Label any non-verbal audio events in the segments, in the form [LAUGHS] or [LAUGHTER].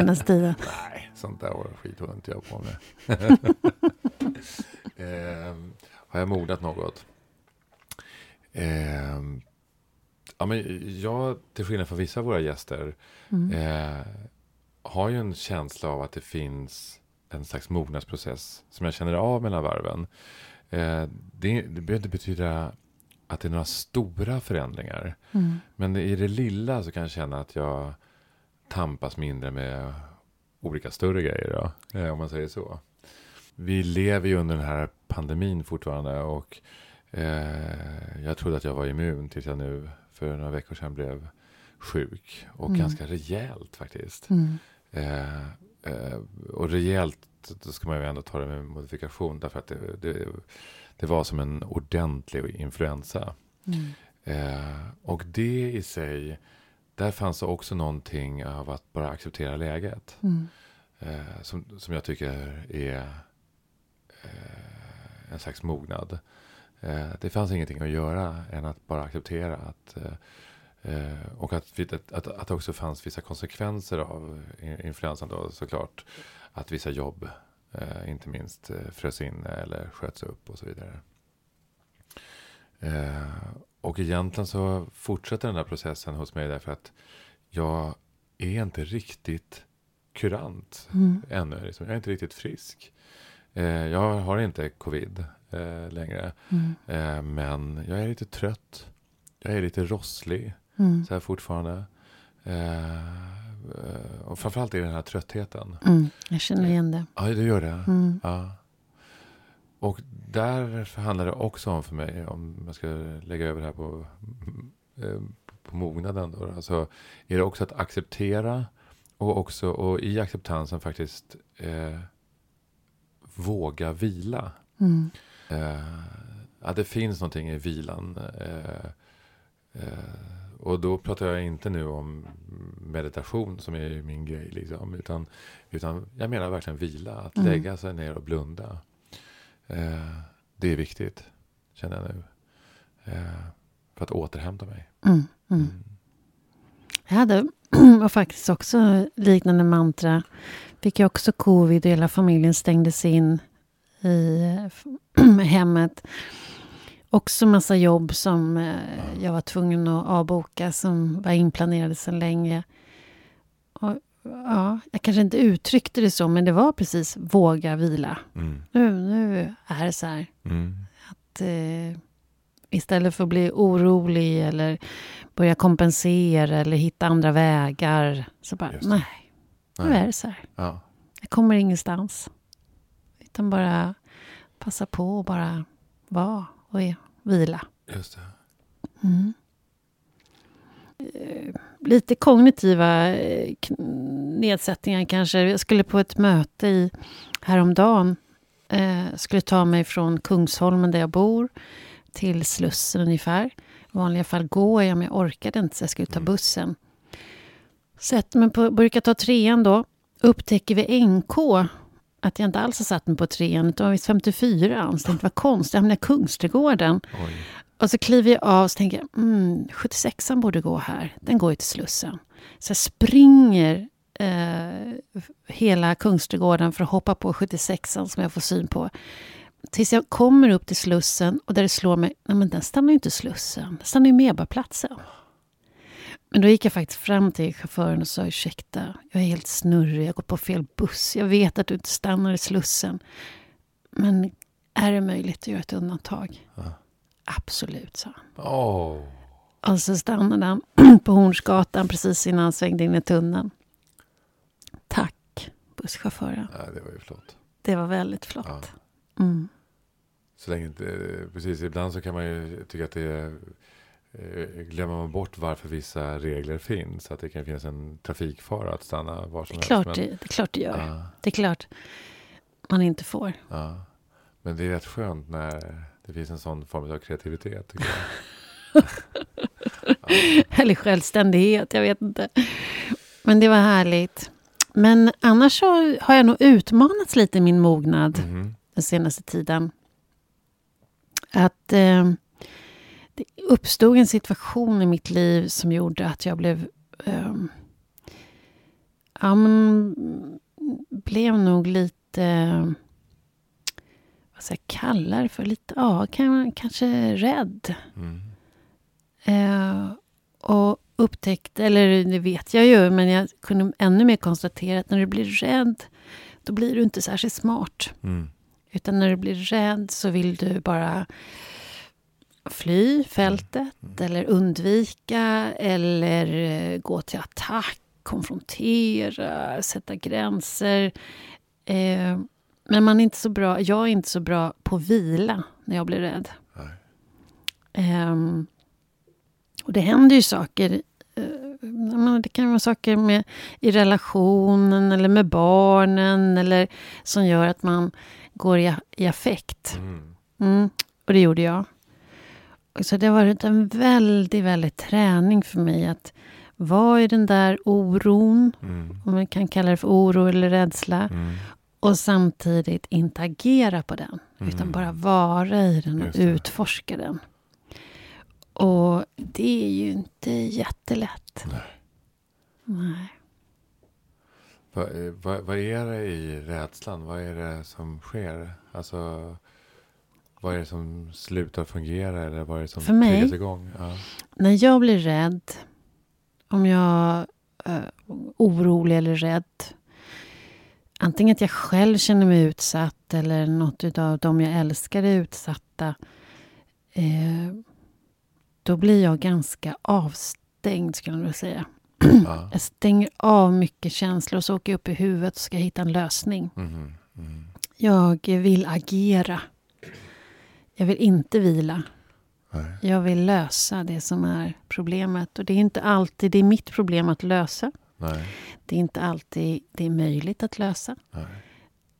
senaste tiden? Nej, sånt där skit håller inte jag på med. [LAUGHS] eh, har jag modat något? Eh, ja, men jag, till skillnad från vissa av våra gäster, mm. eh, har ju en känsla av att det finns en slags mognadsprocess som jag känner av mellan varven. Eh, det, det behöver inte betyda att det är några stora förändringar. Mm. Men i det lilla så kan jag känna att jag tampas mindre med olika större grejer. Då, eh, om man säger så. Vi lever ju under den här pandemin fortfarande. Och eh, jag trodde att jag var immun tills jag nu för några veckor sedan blev sjuk. Och mm. ganska rejält faktiskt. Mm. Eh, eh, och rejält, då ska man ju ändå ta det med modifikation. Därför att det, det, det var som en ordentlig influensa. Mm. Eh, och det i sig, där fanns också någonting av att bara acceptera läget. Mm. Eh, som, som jag tycker är eh, en slags mognad. Eh, det fanns ingenting att göra än att bara acceptera att Eh, och att, att, att, att det också fanns vissa konsekvenser av influensan då såklart. Att vissa jobb, eh, inte minst, eh, frös in eller sköts upp och så vidare. Eh, och egentligen så fortsätter den här processen hos mig därför att jag är inte riktigt kurant mm. ännu. Liksom. Jag är inte riktigt frisk. Eh, jag har inte covid eh, längre. Mm. men jag är lite trött. Jag är lite rosslig. Mm. Så här fortfarande. Eh, och framförallt är det den här tröttheten. Mm, jag känner igen det. Ja, det gör det. Mm. Ja. Och där handlar det också om för mig, om jag ska lägga över det här på, eh, på mognaden. Då, alltså, är det också att acceptera och också och i acceptansen faktiskt eh, våga vila. Mm. Eh, att det finns någonting i vilan. Eh, eh och då pratar jag inte nu om meditation som är min grej. Liksom, utan, utan jag menar verkligen vila. Att mm. lägga sig ner och blunda. Eh, det är viktigt, känner jag nu. Eh, för att återhämta mig. Mm, mm. mm. Jag hade [CLEARS THROAT] och faktiskt också liknande mantra. Fick jag också covid och hela familjen stängdes in i [CLEARS THROAT] hemmet också massa jobb som eh, jag var tvungen att avboka som var inplanerade sedan länge. Ja, jag kanske inte uttryckte det så, men det var precis våga vila. Mm. Nu, nu är det så här. Mm. Att eh, istället för att bli orolig eller börja kompensera eller hitta andra vägar, så bara nej, nu är det så här. Ja. Jag kommer ingenstans. Utan bara passa på och bara vara och vila. Just det. Mm. Eh, lite kognitiva eh, nedsättningar kanske. Jag skulle på ett möte i, häromdagen. Eh, skulle ta mig från Kungsholmen där jag bor till Slussen ungefär. I vanliga fall går jag, men jag orkade inte så jag skulle ta mm. bussen. Sätter mig på, brukar ta trean då. Upptäcker vi NK att jag inte alls har satt mig på trean, utan var 54. Så tänkte, vad konstigt, jag hamnade i Kungsträdgården. Oj. Och så kliver jag av och tänker jag, mm, 76an borde gå här. Den går ju till Slussen. Så jag springer eh, hela Kungsträdgården för att hoppa på 76an som jag får syn på. Tills jag kommer upp till Slussen och där det slår mig, nej men den stannar ju inte i Slussen, den stannar ju Medborgarplatsen. Men då gick jag faktiskt fram till chauffören och sa ursäkta, jag är helt snurrig, jag går på fel buss. Jag vet att du inte stannar i Slussen. Men är det möjligt att göra ett undantag? Ja. Absolut, sa han. Oh. Och så stannade han [CLEARS THROAT] på Hornsgatan precis innan han svängde in i tunneln. Tack, busschauffören. Ja, det var ju flott. Det var väldigt flott. Ja. Mm. Så länge, precis, ibland så kan man ju tycka att det är Eh, glömmer man bort varför vissa regler finns. Att det kan finnas en trafikfara att stanna var som det helst. Men, det, det är klart det gör. Ja. Det är klart man inte får. Ja. Men det är rätt skönt när det finns en sån form av kreativitet. Tycker jag. ja. [LAUGHS] Eller självständighet, jag vet inte. Men det var härligt. Men annars har jag nog utmanats lite i min mognad mm. den senaste tiden. Att... Eh, det uppstod en situation i mitt liv som gjorde att jag blev um, Ja, men blev nog lite... Vad ska jag kalla det för? Lite, ja, kan, kanske rädd. Mm. Eh, och upptäckte, eller det vet jag ju, men jag kunde ännu mer konstatera att när du blir rädd, då blir du inte särskilt smart. Mm. Utan när du blir rädd så vill du bara fly fältet Mm. eller undvika eller eh, gå till attack, konfrontera, sätta gränser. Eh, men man är inte så bra, jag är inte så bra på vila när jag blir rädd. Ehm, och det händer ju saker. eh, det kan vara saker med, i relationen eller med barnen eller som gör att man går i, i affekt. Mm. Mm, och det gjorde jag. Så det har varit en väldigt, väldigt träning för mig att vara i den där oron, Mm. om man kan kalla det för oro eller rädsla, Mm. Och samtidigt inte agera på den, utan Mm. bara vara i den och utforska den. Och det är ju inte jättelätt. Nej. Nej. Vad, eh, vad, vad är det i rädslan? Vad är det som sker? Alltså, vad är det som slutar fungera? Eller vad är det som För mig? igång? Ja. När jag blir rädd, om jag är orolig eller rädd, antingen att jag själv känner mig utsatt eller något av dem jag älskar är utsatta, eh, då blir jag ganska avstängd skulle jag vilja säga. Ja. [CLEARS THROAT] Jag stänger av mycket känslor och så åker jag upp i huvudet och ska hitta en lösning. Mhm. Mm. Jag vill agera. Jag vill inte vila. Nej. Jag vill lösa det som är problemet. Och det är inte alltid det är mitt problem att lösa. Nej. Det är inte alltid det är möjligt att lösa.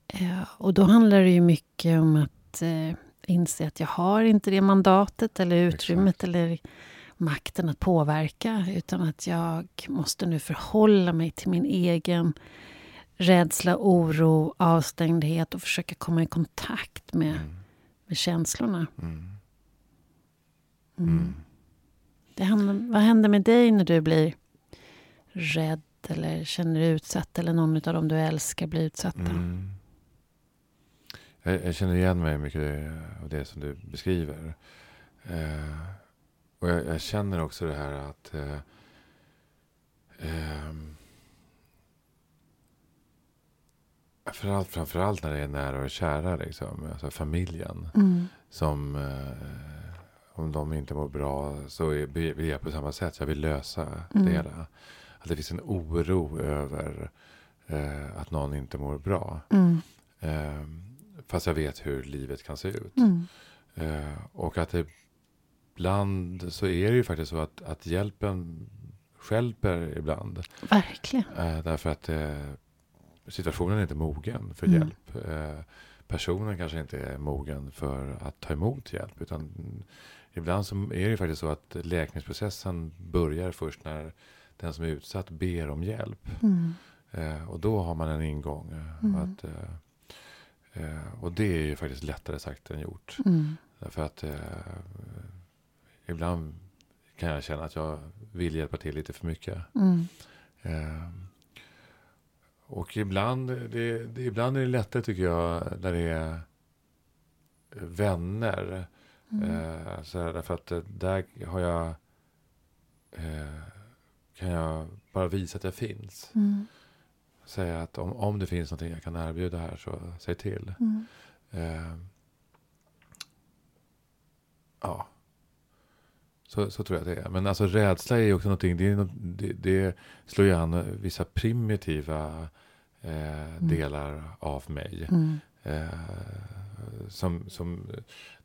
Eh, och då handlar det ju mycket om att eh, inse att jag har inte det mandatet eller utrymmet Exakt. eller makten att påverka. Utan att jag måste nu förhålla mig till min egen rädsla, oro, avstängdhet och försöka komma i kontakt med, Mm. med känslorna. Mm. Mm. Mm. Det händer, vad händer med dig när du blir rädd eller känner dig utsatt eller någon av dem du älskar blir utsatta? Mm. Jag, jag känner igen mig mycket av det som du beskriver. Eh, och jag, jag känner också det här att eh, ehm, framförallt, framförallt när det är nära och kära, liksom, alltså familjen. Mm. Som eh, om de inte mår bra så är, blir jag på samma sätt. Jag vill lösa Mm. det hela. Att det finns en oro över eh, att någon inte mår bra. Mm. Eh, fast jag vet hur livet kan se ut. Mm. Eh, och att det ibland så är det ju faktiskt så att, att hjälpen stjälper ibland. Verkligen. Eh, därför att eh, situationen är inte mogen för Mm. hjälp. Eh, personen kanske inte är mogen för att ta emot hjälp. Utan ibland så är det ju faktiskt så att läkningsprocessen börjar först när den som är utsatt ber om hjälp. Mm. Eh, och då har man en ingång. eh, Mm. Att, eh, och det är ju faktiskt lättare sagt än gjort. Mm. Därför att eh, ibland kan jag känna att jag vill hjälpa till lite för mycket. Mm. Och ibland, det, det, ibland är det lättare tycker jag när det är vänner. Mm. Eh, så därför att där har jag eh, kan jag bara visa att jag finns. Mm. Säga att om, om det finns någonting jag kan erbjuda här så säg till. Mm. Eh, ja. Så, så tror jag det är. Men alltså rädsla är ju också någonting. Det, är det, det slår ju an vissa primitiva eh, delar av mig. Mm. Eh, som, som,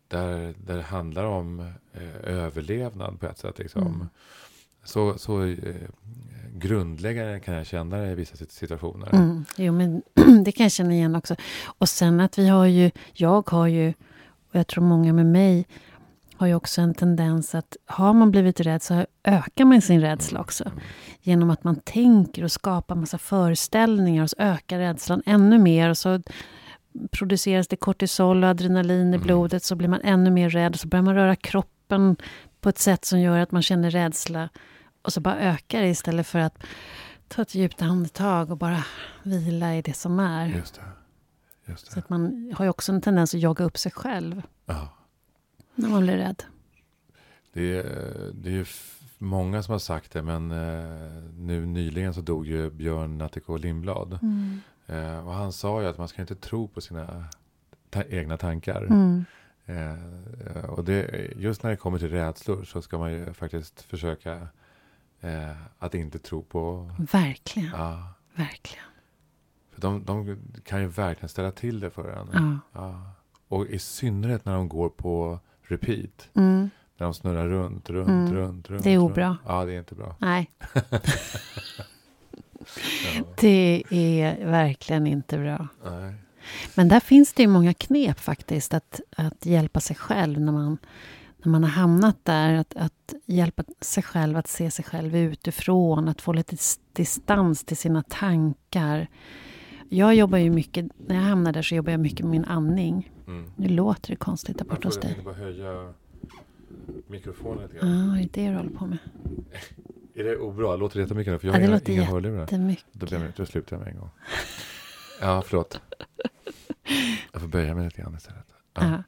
där, där det handlar om eh, överlevnad på ett sätt. Liksom. Mm. Så, så eh, grundläggande kan jag känna det i vissa sit- situationer. Mm. Jo, men [CLEARS THROAT] det kan jag känna igen också. Och sen att vi har ju, jag har ju, och jag tror många med mig, har ju också en tendens att har man blivit rädd så ökar man sin rädsla också. Mm. Genom att man tänker och skapar massa föreställningar och så ökar rädslan ännu mer. Och så produceras det kortisol och adrenalin i Mm. blodet så blir man ännu mer rädd. Så börjar man röra kroppen på ett sätt som gör att man känner rädsla. Och så bara ökar det istället för att Ta ett djupt andetag och bara vila i det som är. Just det. Just det. Så att man har ju också en tendens att jaga upp sig själv Ja. när man blir rädd. Det är, det är många som har sagt det, men eh, nu nyligen så dog ju Björn Natthiko Lindblad. Mm. Eh, och han sa ju att man ska inte tro på sina ta- egna tankar. Mm. Eh, och det, just när det kommer till rädslor så ska man ju faktiskt försöka eh, att inte tro på... Verkligen, Ja, verkligen. för de, de kan ju verkligen ställa till det för en. Ja. Ja. Och i synnerhet när de går på repeat. Mm. När de snurrar runt, runt, Mm. runt, runt. Det är runt. obra. Ja, det är inte bra. Nej, [LAUGHS] Ja. det är verkligen inte bra. Nej. Men där finns det ju många knep faktiskt att, att hjälpa sig själv när man, när man har hamnat där. Att, att hjälpa sig själv att se sig själv utifrån, att få lite distans till sina tankar. Jag jobbar ju mycket, när jag hamnar där så jobbar jag mycket med min andning. Mm. Nu låter det konstigt där Jag borta hos jag dig. tänkte bara höja mikrofonen lite Ja, grann. är det det du håller på med? [LAUGHS] Är det obra? Låter det jättemycket nu? För jag Ja, har det inga, låter inga hörlurar. Då, Jättemycket. blir jag, då slutar jag med en gång. Ja, förlåt. Jag får böja mig lite grann istället. Ja.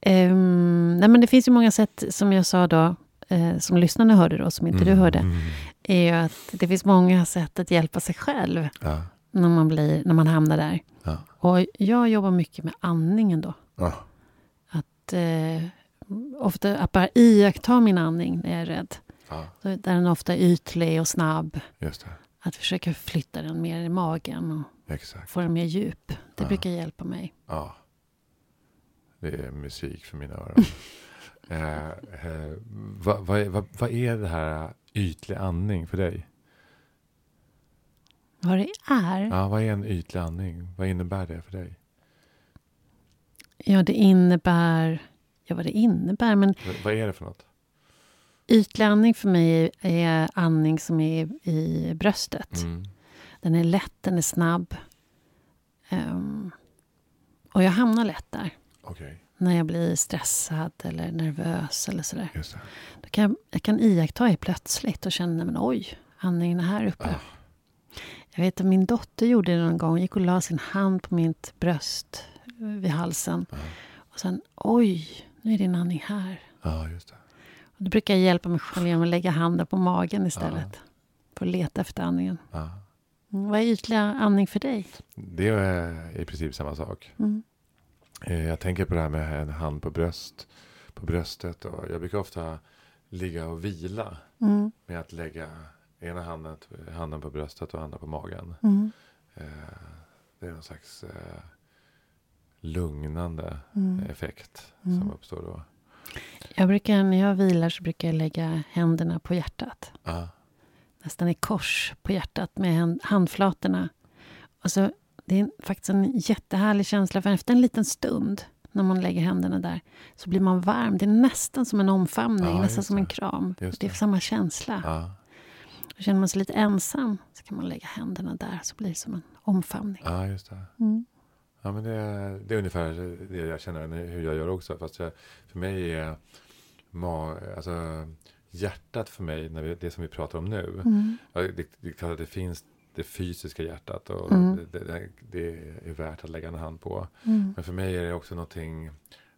Ehm, nej men det finns ju många sätt, som jag sa då, eh, som lyssnarna hörde då, som inte du hörde, Mm. är ju att det finns många sätt att hjälpa sig själv Ja. när man, blir, när man hamnar där. Ja. Och jag jobbar mycket med andningen då. Ja. Att, eh, ofta att bara iaktta min andning när jag är rädd. ja, Där den ofta är ytlig och snabb. just det. Att försöka flytta den mer i magen och Exakt. få den mer djup. Det Ja. brukar hjälpa mig. Ja. Det är musik för mina öron. [LAUGHS] eh, eh, vad, vad, är- vad, vad är det här ytlig andning för dig? Vad det är? Ja, vad är en ytlig andning? Vad innebär det för dig? Ja, det innebär... Ja, vad det innebär. Men V- vad är det för något? Ytlig för mig är andning som är i bröstet. Mm. Den är lätt, den är snabb. Ehm, och jag hamnar lätt där. Okej, När jag blir stressad eller nervös eller sådär. just det. Då kan jag, jag kan iaktta det plötsligt och känna, men oj, andningen är här uppe. Ah. Jag vet att min dotter gjorde det någon gång. Gick och la sin hand på mitt bröst eh, vid halsen. Ja. Och sen, oj, nu är din andning här. Ja, just det. Och då brukar jag hjälpa mig själv genom att lägga handen på magen istället. För att leta efter andningen. Ja. Mm, vad är ytlig andning för dig? Det är i princip samma sak. Mm. Eh, Jag tänker på det här med en hand på, bröst, på bröstet. Och jag brukar ofta ligga och vila Mm. med att lägga ena handen, handen på bröstet och andra på magen. Mm. Eh, Det är någon slags eh, lugnande Mm. effekt Mm. som uppstår då. Jag brukar, när jag vilar så brukar jag lägga händerna på hjärtat. Ja, Nästan i kors på hjärtat med hand, handflatorna. Och så, det är faktiskt en jättehärlig känsla. För efter en liten stund när man lägger händerna där så blir man varm. Det är nästan som en omfamning, Ja, nästan som en det. kram. Just Det är det. samma känsla. Och känner man sig lite ensam så kan man lägga händerna där så blir det som en omfamning. ja, just det. Mm. Ja, men det, är- det är ungefär det jag känner hur jag gör också. Fast jag, för mig är ma, alltså, hjärtat för mig, när vi, det som vi pratar om nu. Mm. Det, det klart det finns det fysiska hjärtat och Mm. det, det, det är värt att lägga en hand på. Mm. Men för mig är det också någonting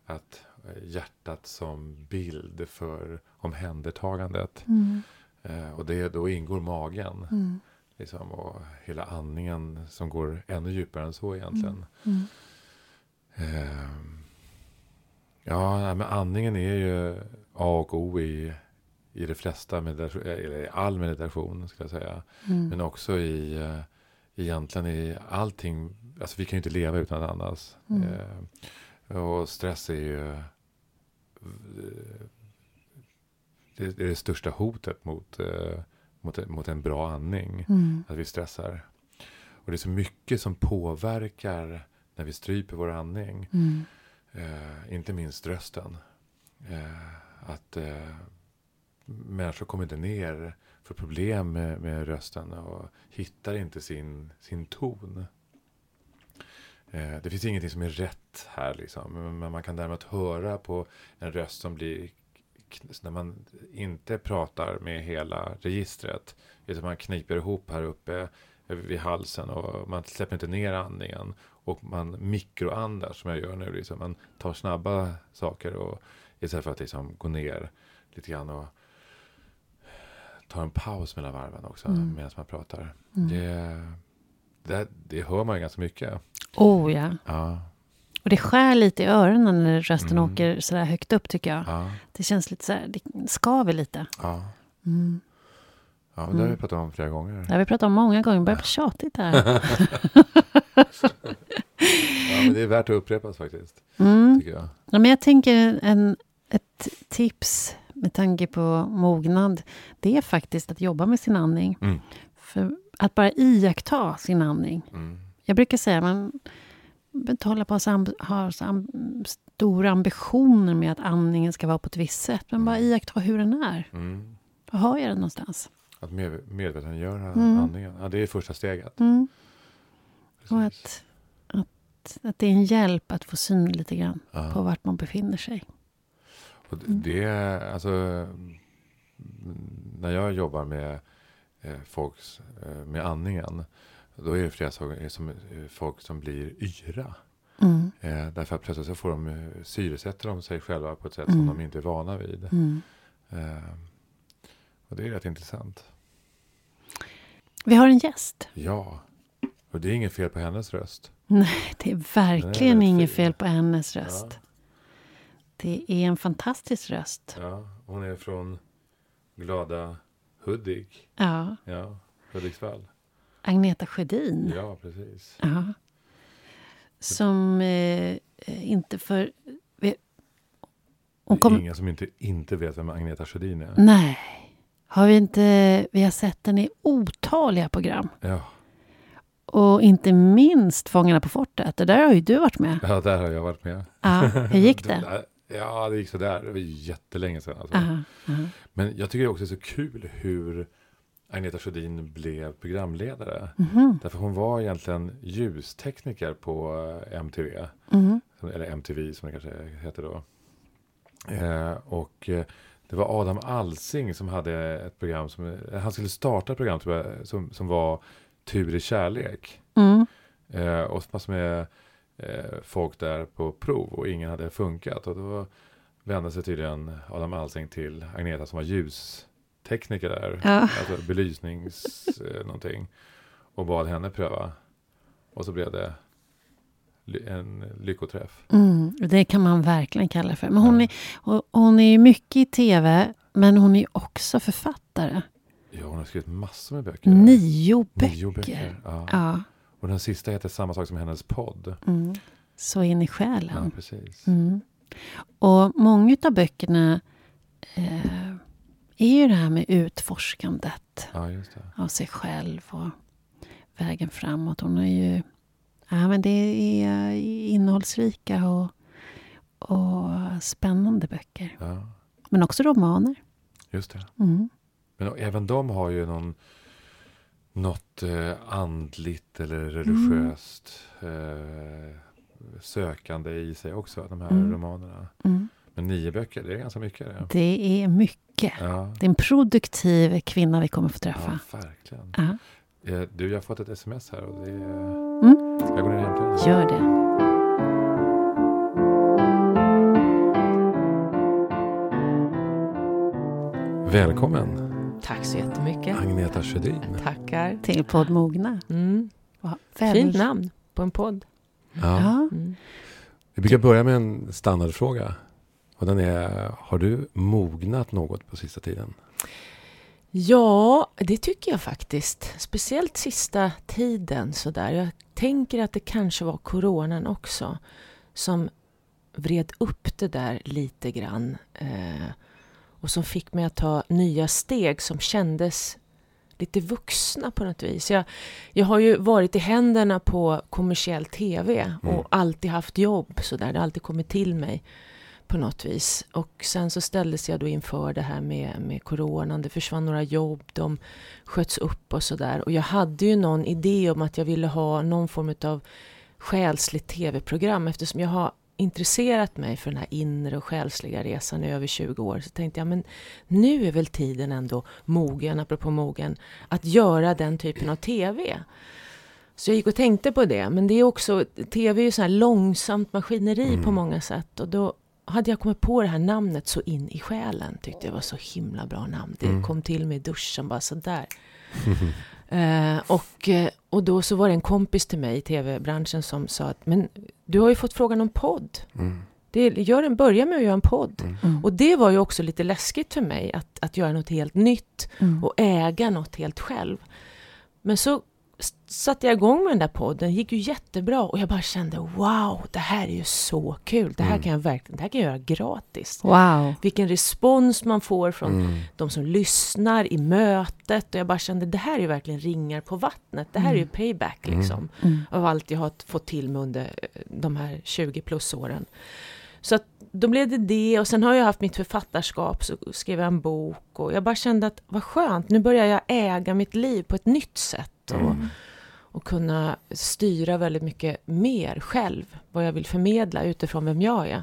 att eh, hjärtat som bild för omhändertagandet. Mm. Eh, och det, då ingår magen. Mm. Liksom, och hela andningen som går ännu djupare än så egentligen. Mm. Ehm, ja, nej, men andningen är ju A och O i, i det flesta meditation, eller i all meditation skulle jag säga. Mm. Men också i eh, egentligen i allting. Alltså vi kan ju inte leva utan att andas. Mm. Eh, och stress är ju eh, det, det är det största hotet mot, eh, mot, mot en bra andning. Mm. Att vi stressar. Och det är så mycket som påverkar när vi stryper vår andning. Mm. Eh, inte minst rösten. Eh, att eh, människor kommer inte ner för problem med, med rösten och hittar inte sin, sin ton. Eh, det finns ingenting som är rätt här liksom. Men man kan däremot höra på en röst som blir när man inte pratar med hela registret. Utan man kniper ihop här uppe vid halsen och man släpper inte ner andningen. Och man mikroandar som jag gör nu. Liksom. Man tar snabba saker och, istället för att liksom gå ner lite grann och ta en paus mellan varven också mm. medan man pratar. Mm. Det, det, det hör man ju ganska mycket. Oh ja. ja. Och det skär lite i öronen när rösten mm. åker sådär högt upp tycker jag. Ja. Det känns lite sådär, det skaver lite. Ja. Mm. Ja, men det har vi mm. pratat om flera gånger. Det har vi pratat om många gånger. Det börjar bli tjatigt här. [LAUGHS] ja, men det är värt att upprepas faktiskt. Mm. Tycker jag. Ja, men jag tänker en, ett tips med tanke på mognad. Det är faktiskt att jobba med sin andning. Mm. För att bara iaktta sin andning. Mm. Jag brukar säga, man hålla på att ha stora ambitioner med att andningen ska vara på ett visst sätt. Men bara mm. iaktta hur den är. Mm. Var har jag den någonstans? Att med, medvetandegöra mm. andningen. Ja, det är första steget. Mm. Och att, att, att det är en hjälp att få syn lite grann ja. på vart man befinner sig. Och det, mm. alltså, när jag jobbar med eh, folks, eh, med andningen, då är det flera saker som, eh, folk som blir yra. Mm. Eh, därför att plötsligt så får de, eh, syresätter de sig själva på ett sätt mm. som de inte är vana vid. Mm. Eh, och det är rätt intressant. Vi har en gäst. Ja, och det är inget fel på hennes röst. Nej, det är verkligen är inget fel på hennes röst. Ja. Det är en fantastisk röst. Ja, hon är från glada Hudik. Ja. Ja, Hudiksvall. Agneta Sjödin. Ja, precis. Ja. Som eh, inte för... Hon kom... Det är ingen som inte, inte vet vem Agneta Sjödin är. Nej. Har vi inte... Vi har sett den i otaliga program. Ja. Och inte minst Fångarna på fortet. Det där har ju du varit med. Ja, där har jag varit med. Ja, hur gick det? [LAUGHS] Ja, det gick sådär. Det var jättelänge sedan. Alltså. Aha, aha. Men jag tycker det också är så kul hur Agneta Sjödin blev programledare. Mm. Därför hon var egentligen ljustekniker på eh, MTV. Mm. Eller MTV som det kanske heter då. Eh, och eh, det var Adam Alsing som hade ett program som, eh, han skulle starta ett program som, som var Tur i kärlek. Mm. Eh, och massor med eh, folk där på prov och ingen hade funkat. Och då vände sig tydligen Adam Alsing till Agneta som var ljustekniker där. Ja. Alltså belysnings eh, någonting. Och bad henne pröva. Och så blev det en lyckoträff. Mm, det kan man verkligen kalla för. Men hon, ja. är, hon är mycket i tv, men hon är också författare. Ja, hon har skrivit massor med böcker. Nio böcker. Nio böcker ja. ja. Och den sista heter samma sak som hennes podd. Mm. Så in i själen. Ja, precis. Mm. Och många av böckerna eh, är ju det här med utforskandet ja, av sig själv och vägen framåt. Hon är ju... Ja, men det är innehållsrika och, och spännande böcker. Ja. Men också romaner. Just det. Mm. Men även de har ju någon något eh, andligt eller religiöst mm. eh, sökande i sig också, de här mm. romanerna. Men nio böcker, det är ganska mycket. Det, det är mycket. Ja. Det är en produktiv kvinna vi kommer få träffa. Ja, verkligen. Ja. Eh, du, jag har fått ett sms här och det är... Mm. Jag går ner och hämtar det. Gör det. Välkommen! Tack så jättemycket. Agneta Sjödin. Tackar. Till podd Mogna. Mm. Fint namn på en podd. Ja. Mm. Vi brukar börja med en standardfråga. Och den är, har du mognat något på sista tiden? Ja, det tycker jag faktiskt. Speciellt sista tiden sådär. Jag tänker att det kanske var coronan också som vred upp det där lite grann. Eh, och som fick mig att ta nya steg som kändes lite vuxna på något vis. Jag, jag har ju varit i händerna på kommersiell TV och mm. alltid haft jobb sådär. Det har alltid kommit till mig på något vis. Och sen så ställdes jag då inför det här med, med coronan. Det försvann några jobb, de sköts upp och sådär. Och jag hade ju någon idé om att jag ville ha någon form av själsligt TV-program eftersom jag har intresserat mig för den här inre och själsliga resan i över 20 år så tänkte jag men nu är väl tiden ändå mogen, apropå mogen, att göra den typen av TV. Så jag gick och tänkte på det. Men det är också, TV är ju så här långsamt maskineri mm. på många sätt. Och då hade jag kommit på det här namnet så in i själen. Tyckte jag var så himla bra namn. Det mm. kom till mig i duschen bara sådär. [LAUGHS] Eh, och, eh, och då så var det en kompis till mig i tv-branschen som sa att men du har ju fått frågan om podd. Mm. Det, gör en, börja med att göra en podd. Mm. mm. Och det var ju också lite läskigt för mig att, att göra något helt nytt mm. och äga något helt själv. Men så satte jag igång med den där podden, gick ju jättebra och jag bara kände wow, det här är ju så kul. Det här mm. kan jag verkligen, det här kan jag göra gratis. Wow. Vilken respons man får från mm. de som lyssnar i mötet och jag bara kände det här är ju verkligen ringar på vattnet. Det här mm. är ju payback mm. liksom mm. av allt jag har fått till mig under eh, de här 20 plus åren. Så att då blev det det och sen har jag haft mitt författarskap, så skrev jag en bok och jag bara kände att vad skönt, nu börjar jag äga mitt liv på ett nytt sätt och, mm. och kunna styra väldigt mycket mer själv vad jag vill förmedla utifrån vem jag är.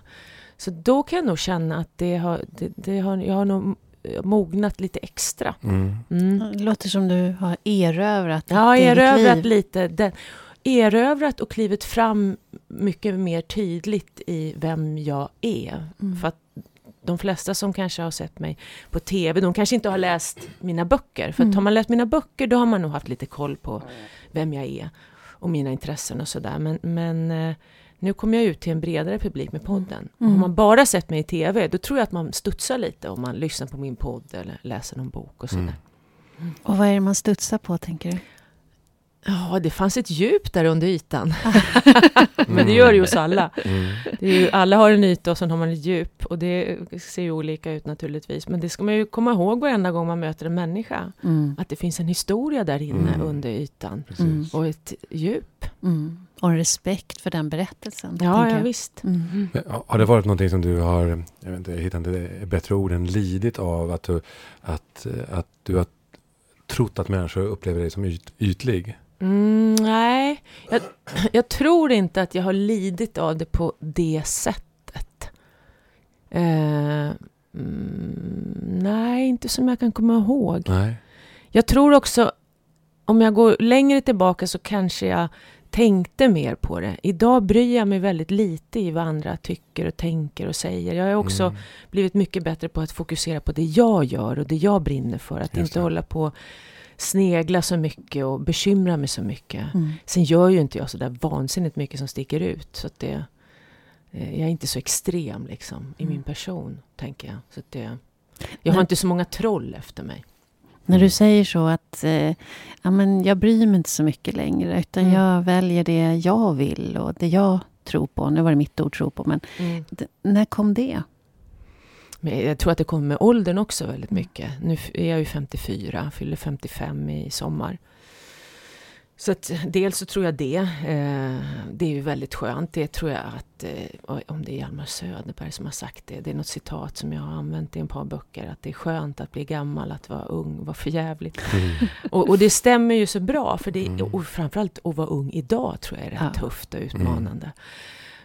Så då kan jag nog känna att det har, det, det har, jag har nog mognat lite extra. Mm. Mm. Det låter som du har erövrat Ja, erövrat lite. Den, erövrat och klivit fram mycket mer tydligt i vem jag är. Mm. För att de flesta som kanske har sett mig på TV, de kanske inte har läst mina böcker. För mm. har man läst mina böcker, då har man nog haft lite koll på vem jag är och mina intressen och sådär. Men, men eh, nu kommer jag ut till en bredare publik med podden. Mm. Om man bara sett mig i TV, då tror jag att man studsar lite om man lyssnar på min podd eller läser någon bok och sådär. Mm. Mm. Och vad är det man studsar på, tänker du? Ja, det fanns ett djup där under ytan. [LAUGHS] Men det gör det ju hos alla. Mm. Ju, alla har en yta och sen har man ett djup. Och det ser ju olika ut naturligtvis. Men det ska man ju komma ihåg varenda gång man möter en människa. Mm. Att det finns en historia där inne mm. under ytan. Mm. Och ett djup. Mm. Och en respekt för den berättelsen. Ja, ja visst. Mm. Har det varit någonting som du har, jag, vet inte, jag hittar inte bättre ord än lidit av? Att du, att, att du har trott att människor upplever dig som yt, ytlig? Mm, nej, jag, [CLEARS THROAT] jag, tror inte att jag har lidit av det på det sättet. Eh, mm, nej, inte som jag kan komma ihåg. Nej. Jag tror också, om jag går längre tillbaka så kanske jag tänkte mer på det. Idag bryr jag mig väldigt lite i vad andra tycker och tänker och säger. Jag har också mm. blivit mycket bättre på att fokusera på det jag gör och det jag brinner för. Att inte hålla på snegla så mycket och bekymra mig så mycket. Mm. Sen gör ju inte jag så där vansinnigt mycket som sticker ut. Så det, eh, jag är inte så extrem liksom, i mm. min person, tänker jag. Så det, jag har inte så många troll efter mig. När du säger så att eh, ja, men jag bryr mig inte så mycket längre, utan mm. jag väljer det jag vill och det jag tror på. Nu var det mitt ord tro på, men mm. när kom det? Men jag tror att det kommer med åldern också väldigt mm. mycket. Nu är jag ju 54, fyller 55 i sommar. Så att dels så tror jag det. Eh, det är ju väldigt skönt. Det tror jag att, eh, om det är Hjalmar Söderberg som har sagt det. Det är något citat som jag har använt i ett par böcker. Att det är skönt att bli gammal, att vara ung, vara förjävligt. Mm. Och, och, det stämmer ju så bra. För det, mm. och framförallt att vara ung idag tror jag är rätt ja. tufft och utmanande. Mm.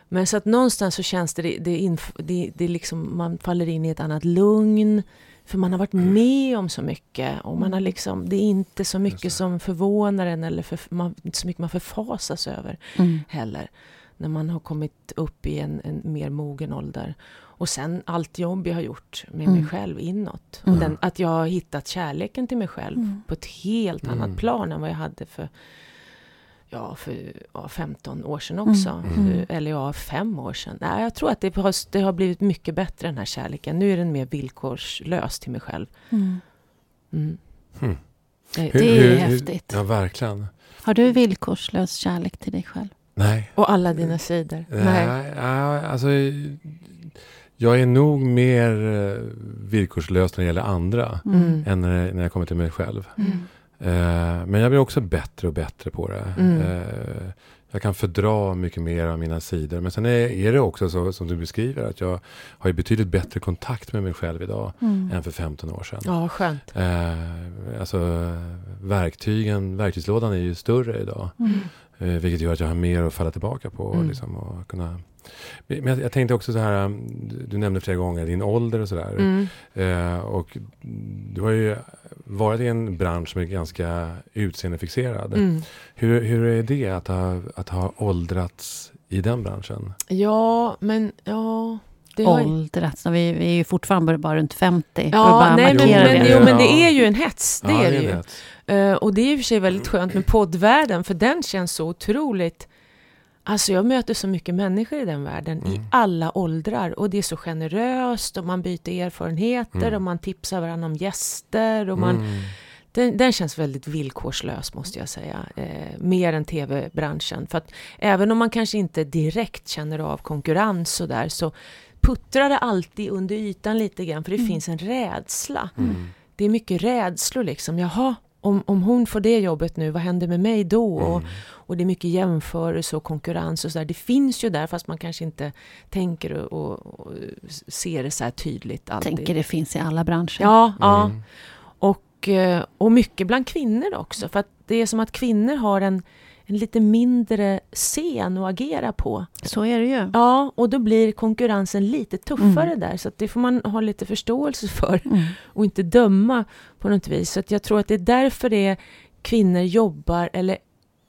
Men så att någonstans så känns det, det, det, det, det liksom, man faller in i ett annat lugn. För man har varit mm. med om så mycket. Och man har mm. liksom, det är inte så mycket som förvånar en eller för, man, inte så mycket man förfasas över mm. heller. När man har kommit upp i en, en, mer mogen ålder. Och sen allt jobb jag har gjort med mm. mig själv inåt. Och den, att jag har hittat kärleken till mig själv mm. på ett helt annat plan än vad jag hade för ja, för ja, 15 år sedan också. Mm. mm. Eller ja, fem år sedan. Nej, jag tror att det har, det har blivit mycket bättre den här kärleken. Nu är den mer villkorslös till mig själv. Mm. Mm. Hmm. Det, det är hur, häftigt. Ja, verkligen. Har du villkorslös kärlek till dig själv? Nej. Och alla dina sidor? Nej. Nej. Alltså, jag är nog mer eh, villkorslös när det gäller andra mm. än när, när jag kommer till mig själv. Eh, men jag blir också bättre och bättre på det. Mm. Eh, jag kan fördra mycket mer av mina sidor. Men sen är, är det också så som du beskriver att jag har betydligt bättre kontakt med mig själv idag mm. än för 15 år sedan. Ja, skönt. Eh, alltså verktygen, verktygslådan är ju större idag. Mm. Vilket gör att jag har mer att falla tillbaka på mm. liksom, och kunna Men jag, jag tänkte också så här, um, du nämnde flera gånger din ålder och sådär. Mm. Eh, och du har ju varit i en bransch som är ganska utseendefixerad. Mm. Hur, hur är det att ha, att ha åldrats i den branschen? Ja, men ja... Det har... Åldrats. Vi, vi är ju fortfarande bara runt 50. för att Ja, bara nej, men, men, det. jo, men det är ju en hets. Det Ja, är det ju. Eh, och det är i och för sig väldigt skönt med poddvärlden, för den känns så otroligt... Alltså jag möter så mycket människor i den världen, i Mm. alla åldrar. Och det är så generöst, och man byter erfarenheter, Mm. och man tipsar varandra om gäster. Och man, Mm. den, den känns väldigt villkorslös, måste jag säga. Eh, mer än tv-branschen. För att även om man kanske inte direkt känner av konkurrens och där, så puttrar det alltid under ytan lite grann, för det Mm. finns en rädsla Mm. det är mycket rädslor liksom. Jaha, om, om hon får det jobbet nu, vad händer med mig då? Och, Mm. och det är mycket jämförelse och konkurrens och sådär. Det finns ju där fast man kanske inte tänker och, och, och ser det så här tydligt alltid. tänker det finns i alla branscher. Ja, ja. Mm. Och, eh, och mycket bland kvinnor också. För att det är som att kvinnor har en, en lite mindre scen att agera på. Så är det ju. Ja, och då blir konkurrensen lite tuffare Mm. där. Så det får man ha lite förståelse [LAUGHS] för Mm. och inte döma på något vis. Så jag tror att det är därför det är kvinnor jobbar eller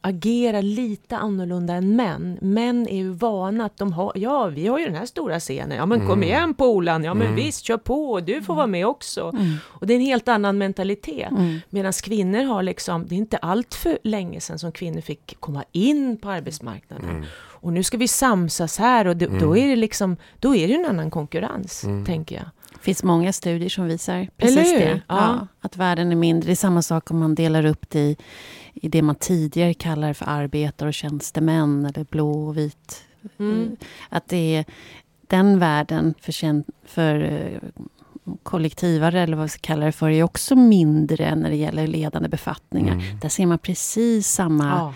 agerar lite annorlunda än män. Män är ju vana att de har, ja vi har ju den här stora scenen, ja men kom Mm. igen Polan, ja men Mm. visst kör på, du får vara med också. Mm. Och det är en helt annan mentalitet. Mm. Medan kvinnor har liksom, det är inte allt för länge sedan som kvinnor fick komma in på arbetsmarknaden. Mm. Och nu ska vi samsas här och då, Mm. då är det liksom, då är det en annan konkurrens, Mm. tänker jag. Det finns många studier som visar precis det. Ja. att världen är mindre. Det är samma sak om man delar upp det i, i det man tidigare kallar för arbetare och tjänstemän eller blå och vit. Mm. Att det är den världen för, för eh, kollektivare, eller vad vi ska kalla det för, är också mindre när det gäller ledande befattningar. Mm. Där ser man precis samma Ja.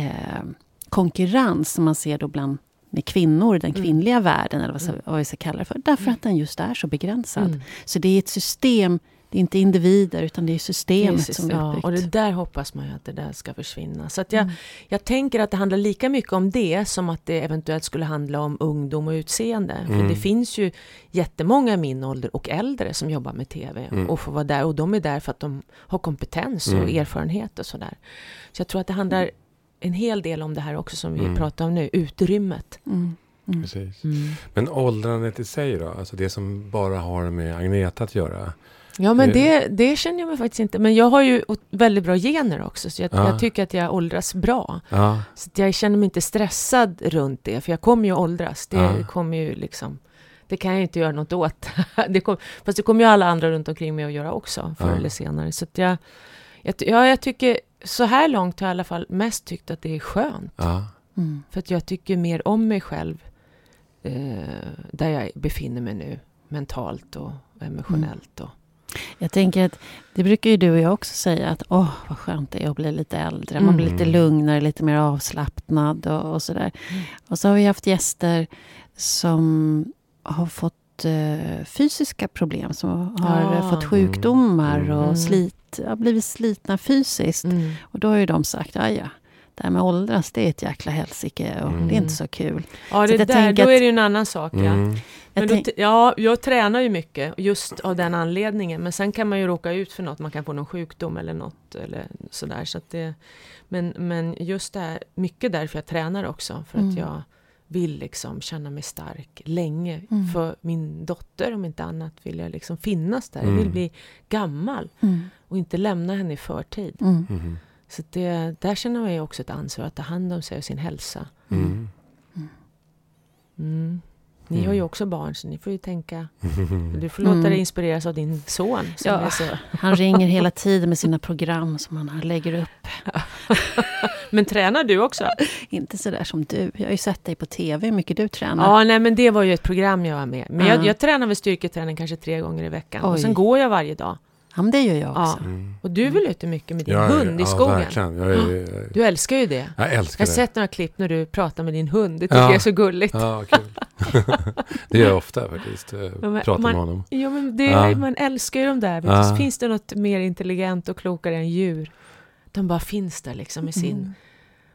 eh, konkurrens som man ser då bland med kvinnor, den Mm. kvinnliga världen, eller vad, Mm. vad vi ska kalla det för. Därför att den just är så begränsad. Mm. Så det är ett system, det är inte individer, utan det är systemet Precis, som är ja, och det där hoppas man ju att det där ska försvinna. Så att jag, Mm. jag tänker att det handlar lika mycket om det som att det eventuellt skulle handla om ungdom och utseende. För Mm. det finns ju jättemånga i min ålder och äldre som jobbar med TV Mm. och får vara där. Och de är där för att de har kompetens och Mm. erfarenhet och sådär. Så jag tror att det handlar en hel del om det här också som vi Mm. pratar om nu, utrymmet. Mm. Mm. Precis. Men åldrandet i sig då? Alltså det som bara har med Agneta att göra? Ja, men Det- det, känner jag mig faktiskt inte. Men jag har ju väldigt bra gener också, så jag, Ja. jag tycker att jag åldras bra. Ja. Så jag känner mig inte stressad runt det, för jag kommer ju åldras. Det Ja. kommer ju liksom... Det kan jag inte göra något åt. [LAUGHS] det kom, fast det kommer ju alla andra runt omkring mig att göra också, förr Ja. eller senare. Så att jag, jag, ja, jag tycker... Så här långt har jag i alla fall mest tyckt att det är skönt. ja. Mm. För att jag tycker mer om mig själv eh, där jag befinner mig nu, mentalt och emotionellt. Och, Jag tänker att det brukar ju du och jag också säga att åh, vad skönt det är att bli lite äldre. Man blir lite Mm. lugnare, lite mer avslappnad och, och sådär. Mm. Och så har vi haft gäster som har fått eh, fysiska problem, som har Ja. eh, fått sjukdomar Mm. och Mm. slit, har blivit slitna fysiskt. Mm. Och då har ju de sagt, ja ja, det här med åldras, det är ett jäkla helsike och Mm. det är inte så kul. Ja, Så det jag där, då att- är det ju en annan sak. Ja. Mm. Men Jag då, ja, jag tränar ju mycket just av den anledningen. Men sen kan man ju råka ut för något. Man kan få någon sjukdom eller något. Eller sådär, så att det, men, men just det här, mycket därför jag tränar också. För Mm. att jag vill liksom känna mig stark länge. Mm. För min dotter om inte annat vill jag liksom finnas där. Jag vill Mm. bli gammal Mm. och inte lämna henne i förtid. Mm. Mhm. Så det, där känner man ju också ett ansvar att ta hand om sig och sin hälsa. Mm. Mm. Ni Mm. har ju också barn så ni får ju tänka [LAUGHS] Du får låta Mm. dig inspireras av din son. Som Ja. är så. [LAUGHS] Han ringer hela tiden med sina program som han lägger upp. [LAUGHS] Men tränar du också? Inte sådär som du. Jag har ju sett dig på TV hur mycket du tränar. Ja, nej men det var ju ett program jag var med Men Ja. jag, jag tränar väl styrketräning kanske tre gånger i veckan. Och Oj. sen går jag varje dag. Ja, men det gör jag också. Mm. Och du är väl ute mycket med din Ja, hund i ja, skogen? verkligen. Jag, är, Du älskar ju det. jag älskar Jag har det. sett några klipp när du pratar med din hund. Det tycker Ja. jag är så gulligt. Ja, kul. [LAUGHS] det gör jag ofta faktiskt. eh, men Pratar man- med honom. Ja, men det, Ja. man älskar ju de där. Ja. Finns det något mer intelligent och klokare än djur? De bara finns där liksom med sin... Mm.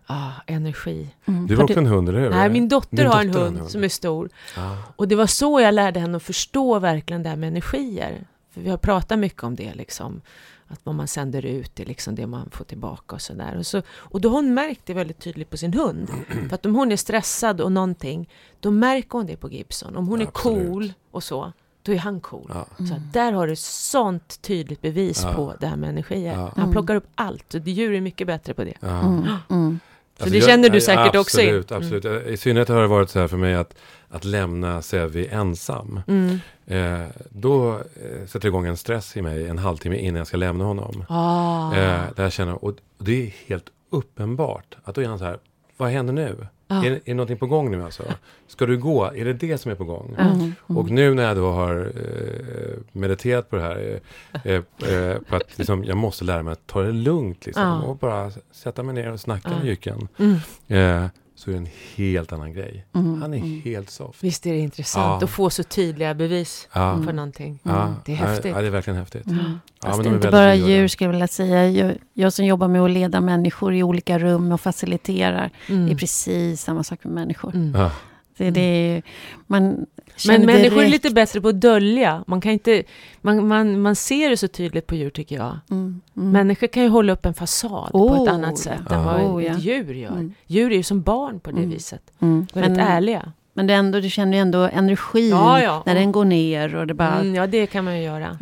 ah, energi. Mm. Du har också en hund, eller hur? Nej, min dotter Din har en har hund som är stor. Ah. Och det var så jag lärde henne att förstå verkligen det här med energier. För vi har pratat mycket om det, liksom. Att vad man sänder ut är liksom det man får tillbaka och sådär. Och, så, och då har hon märkt det väldigt tydligt på sin hund. [CLEARS THROAT] För att om hon är stressad och någonting, då märker hon det på Gibson. Om hon Ja, är absolut. cool och så, då är han cool. Ja. Så att där har du sånt tydligt bevis Ja. på det här med energier. Ja. Han plockar upp allt. Och djur är mycket bättre på det. Ja. Mm. Mm. Så det känner du säkert också in. Absolut, absolut. I synnerhet har det varit så här för mig att, att lämna Sevi ensam. Mm. Eh, då eh, sätter det igång en stress i mig en halvtimme innan jag ska lämna honom. Ah. Eh, där jag känner, och det är helt uppenbart att då är han så här, vad händer nu? Ah. Är, är det någonting på gång nu alltså? Ska du gå? Är det det som är på gång? Mm. Och nu när jag då har eh, mediterat på det här, eh, eh, på att liksom, jag måste lära mig att ta det lugnt liksom, Ja. och bara sätta mig ner och snacka Ja. med jycken. Mm. Så är det en helt annan grej. Mm. Han är Mm. helt soft. Visst är det intressant Ja. att få så tydliga bevis Ja. för någonting. Ja, Det är häftigt. Ja, det är verkligen häftigt. Mm. Ja, Fast men inte bara djur skulle jag vilja säga. Jag, jag som jobbar med att leda människor i olika rum och faciliterar. Mm. Det är precis samma sak med människor. Mm. Ja. Det, det är, man Men människor är lite bättre på att dölja. Man, kan inte, man, man, man ser det så tydligt på djur tycker jag. Mm, mm. Människor kan ju hålla upp en fasad på Oh, ett annat ja. sätt än Ja. vad Oh, ja. djur gör. Mm. Djur är ju som barn på det Mm. viset. Mm. Väldigt Men, ärliga. men det ändå, du känner ju ändå energin Ja, ja. när den går ner. Och det bara, Mm, ja, det kan man ju göra.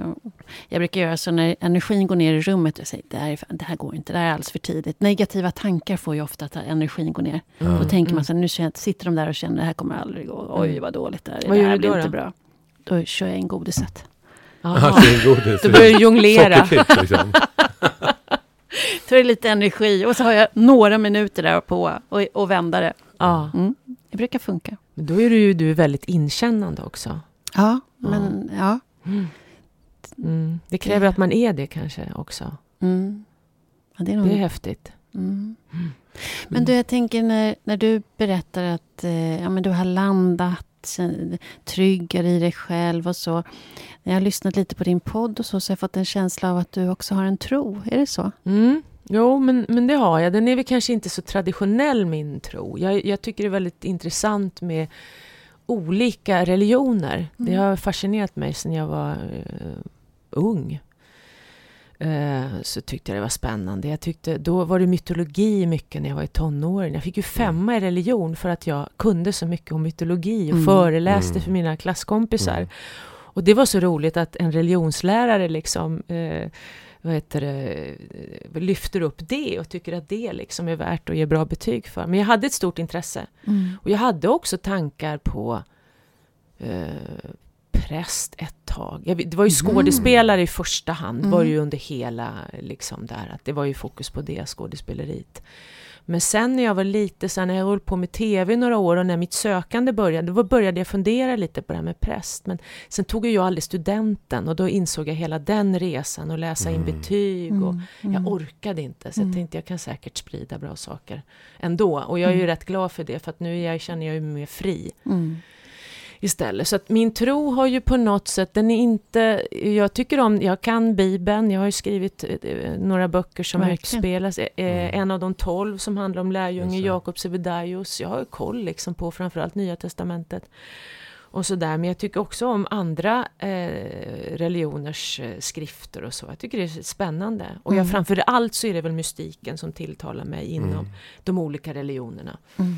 Jag brukar göra så när energin går ner i rummet. Jag säger, det här, är, det här går inte, det här är alldeles för tidigt. Negativa tankar får ju ofta att energin går ner. Mm. Då tänker man Mm. så här, nu sitter de där och känner det här kommer aldrig gå. Oj, Mm. vad dåligt det här är. Vad det gör här du blir då inte då? bra. Då kör jag in godiset. Är godis. Då börjar du jonglera. Liksom. [LAUGHS] Tar det lite energi och så har jag några minuter där på och, och vända det. Ja. Mm. Det brukar funka. Men då är du ju du är väldigt inkännande också. Ja, men ja. Mm. Det kräver att man är det kanske också. Mm. ja det är nog... Det är häftigt. Mm. Men du, jag tänker när, när du berättar att eh, ja, men du har landat tryggare i dig själv och så. När jag har lyssnat lite på din podd och så, så har jag fått en känsla av att du också har en tro. Är det så? Mm. Jo, men, men det har jag. Den är väl kanske inte så traditionell, min tro. Jag, jag tycker det är väldigt intressant med olika religioner. Det Mm. har fascinerat mig sedan jag var eh, ung. Eh, så tyckte jag det var spännande. Jag tyckte, då var det mytologi mycket när jag var i tonåren. Jag fick ju femma i religion för att jag kunde så mycket om mytologi och Mm. föreläste Mm. för mina klasskompisar. Mm. Och det var så roligt att en religionslärare liksom eh, vad heter det, lyfter upp det och tycker att det liksom är värt att ge bra betyg för. Men jag hade ett stort intresse. Och jag hade också tankar på eh, präst ett tag. Jag, det var ju Mm. skådespelare i första hand, var det ju Mm. under hela, liksom där, att det var ju fokus på det, skådespeleriet. Men sen när jag var lite, sen när jag höll på med TV några år och när mitt sökande började, då började jag fundera lite på det här med präst. Men sen tog jag aldrig studenten och då insåg jag hela den resan och läsa in Mm. betyg och Mm. jag orkade inte, så Mm. jag tänkte jag kan säkert sprida bra saker ändå. Och jag är ju Mm. rätt glad för det, för att nu jag, känner jag mig mer fri Mm. Istället. Så att min tro har ju på något sätt, den är inte... Jag tycker om, jag kan Bibeln, jag har ju skrivit eh, några böcker som utspelas. Eh, Mm. En av de tolv som handlar om det. Jakob Sebedaios. Jag har ju koll liksom på framförallt Nya Testamentet. Och sådär. Men jag tycker också om andra eh, religioners eh, skrifter och så. Jag tycker det är spännande. Och jag, Mm. framför allt så är det väl mystiken som tilltalar mig inom Mm. de olika religionerna. Mm.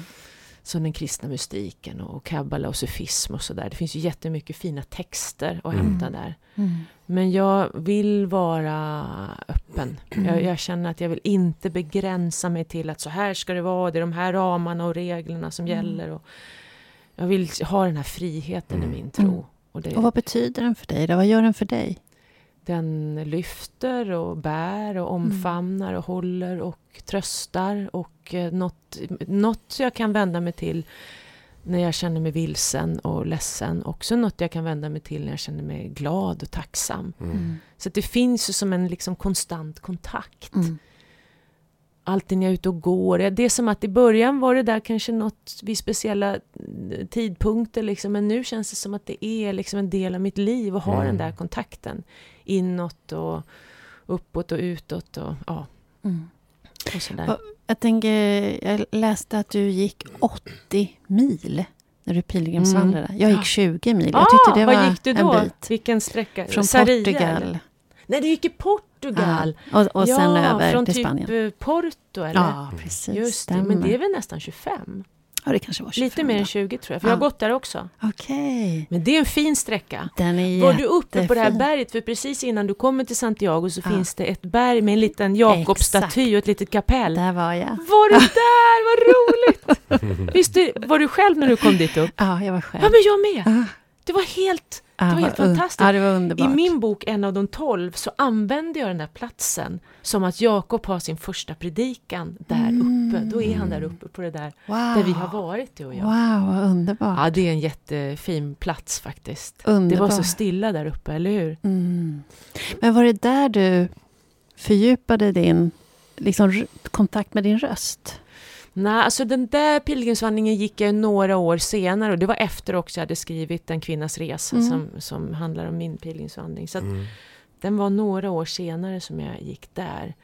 Som den kristna mystiken och kabbala och sufism och sådär. Det finns ju jättemycket fina texter att Mm. hämta där. Mm. Men jag vill vara öppen. Jag, jag känner att jag vill inte begränsa mig till att så här ska det vara, det är de här ramarna och reglerna som Mm. gäller. Och jag vill ha den här friheten Mm. i min tro. Mm. Och det, Och vad betyder den för dig? Då? Vad gör den för dig? den lyfter och bär och omfamnar och håller och tröstar. Och eh, något, något jag kan vända mig till när jag känner mig vilsen och ledsen. Också något jag kan vända mig till när jag känner mig glad och tacksam. Mm. Så att det finns ju som en liksom konstant kontakt. Mm. Alltid när jag är ute och går. Det är som att i början var det där kanske något vid speciella eh, tidpunkter. Liksom, men nu känns det som att det är liksom en del av mitt liv att ha Mm. den där kontakten. Inåt och uppåt och utåt och, ja, Mm. och sådär. Ja. Jag tänker, jag läste att du gick 80 mil när du pilgrimsvandrade. Mm. Jag gick 20 mil. Ah, Jag tyckte det var gick du då? en bit. Vilken sträcka? Från Sarria, Portugal. eller? Nej, du gick i Portugal. Ja, och, och sen ja, över från till typ Spanien. eh, Porto, eller? Ja, precis. Just det, men det är väl nästan 25? Ja, det kanske var 25 Lite mer än då. 20 tror jag, för Ja. jag har gått där också. Okej. Men det är en fin sträcka. Den är Var du uppe på det här berget? För precis innan du kommer till Santiago så Ja. finns det ett berg med en liten Jakobsstaty och ett litet kapell. Där var jag. Var du [LAUGHS] där? Vad roligt! [LAUGHS] Visst, du- var du själv när du kom dit upp? Ja, jag var själv. Ja, men jag med! Ah, Det var helt... ah, var helt vad un- fantastiskt. Ja, det var underbart. I min bok En av de tolv så använder jag den där platsen som att Jakob har sin första predikan där uppe. Då är han där uppe på det där wow. där vi har varit du och jag. Wow, vad underbart. Ja, det är en jättefin plats faktiskt. underbart. Det var så stilla där uppe, eller hur? Mm. Men var det där du fördjupade din liksom, kontakt med din röst? Nej, alltså den där pilgrimsvandringen gick jag några år senare och det var efter också jag hade skrivit En kvinnas resa Mm. som, som handlar om min pilgrimsvandring. Så att Mm. den var några år senare som jag gick där.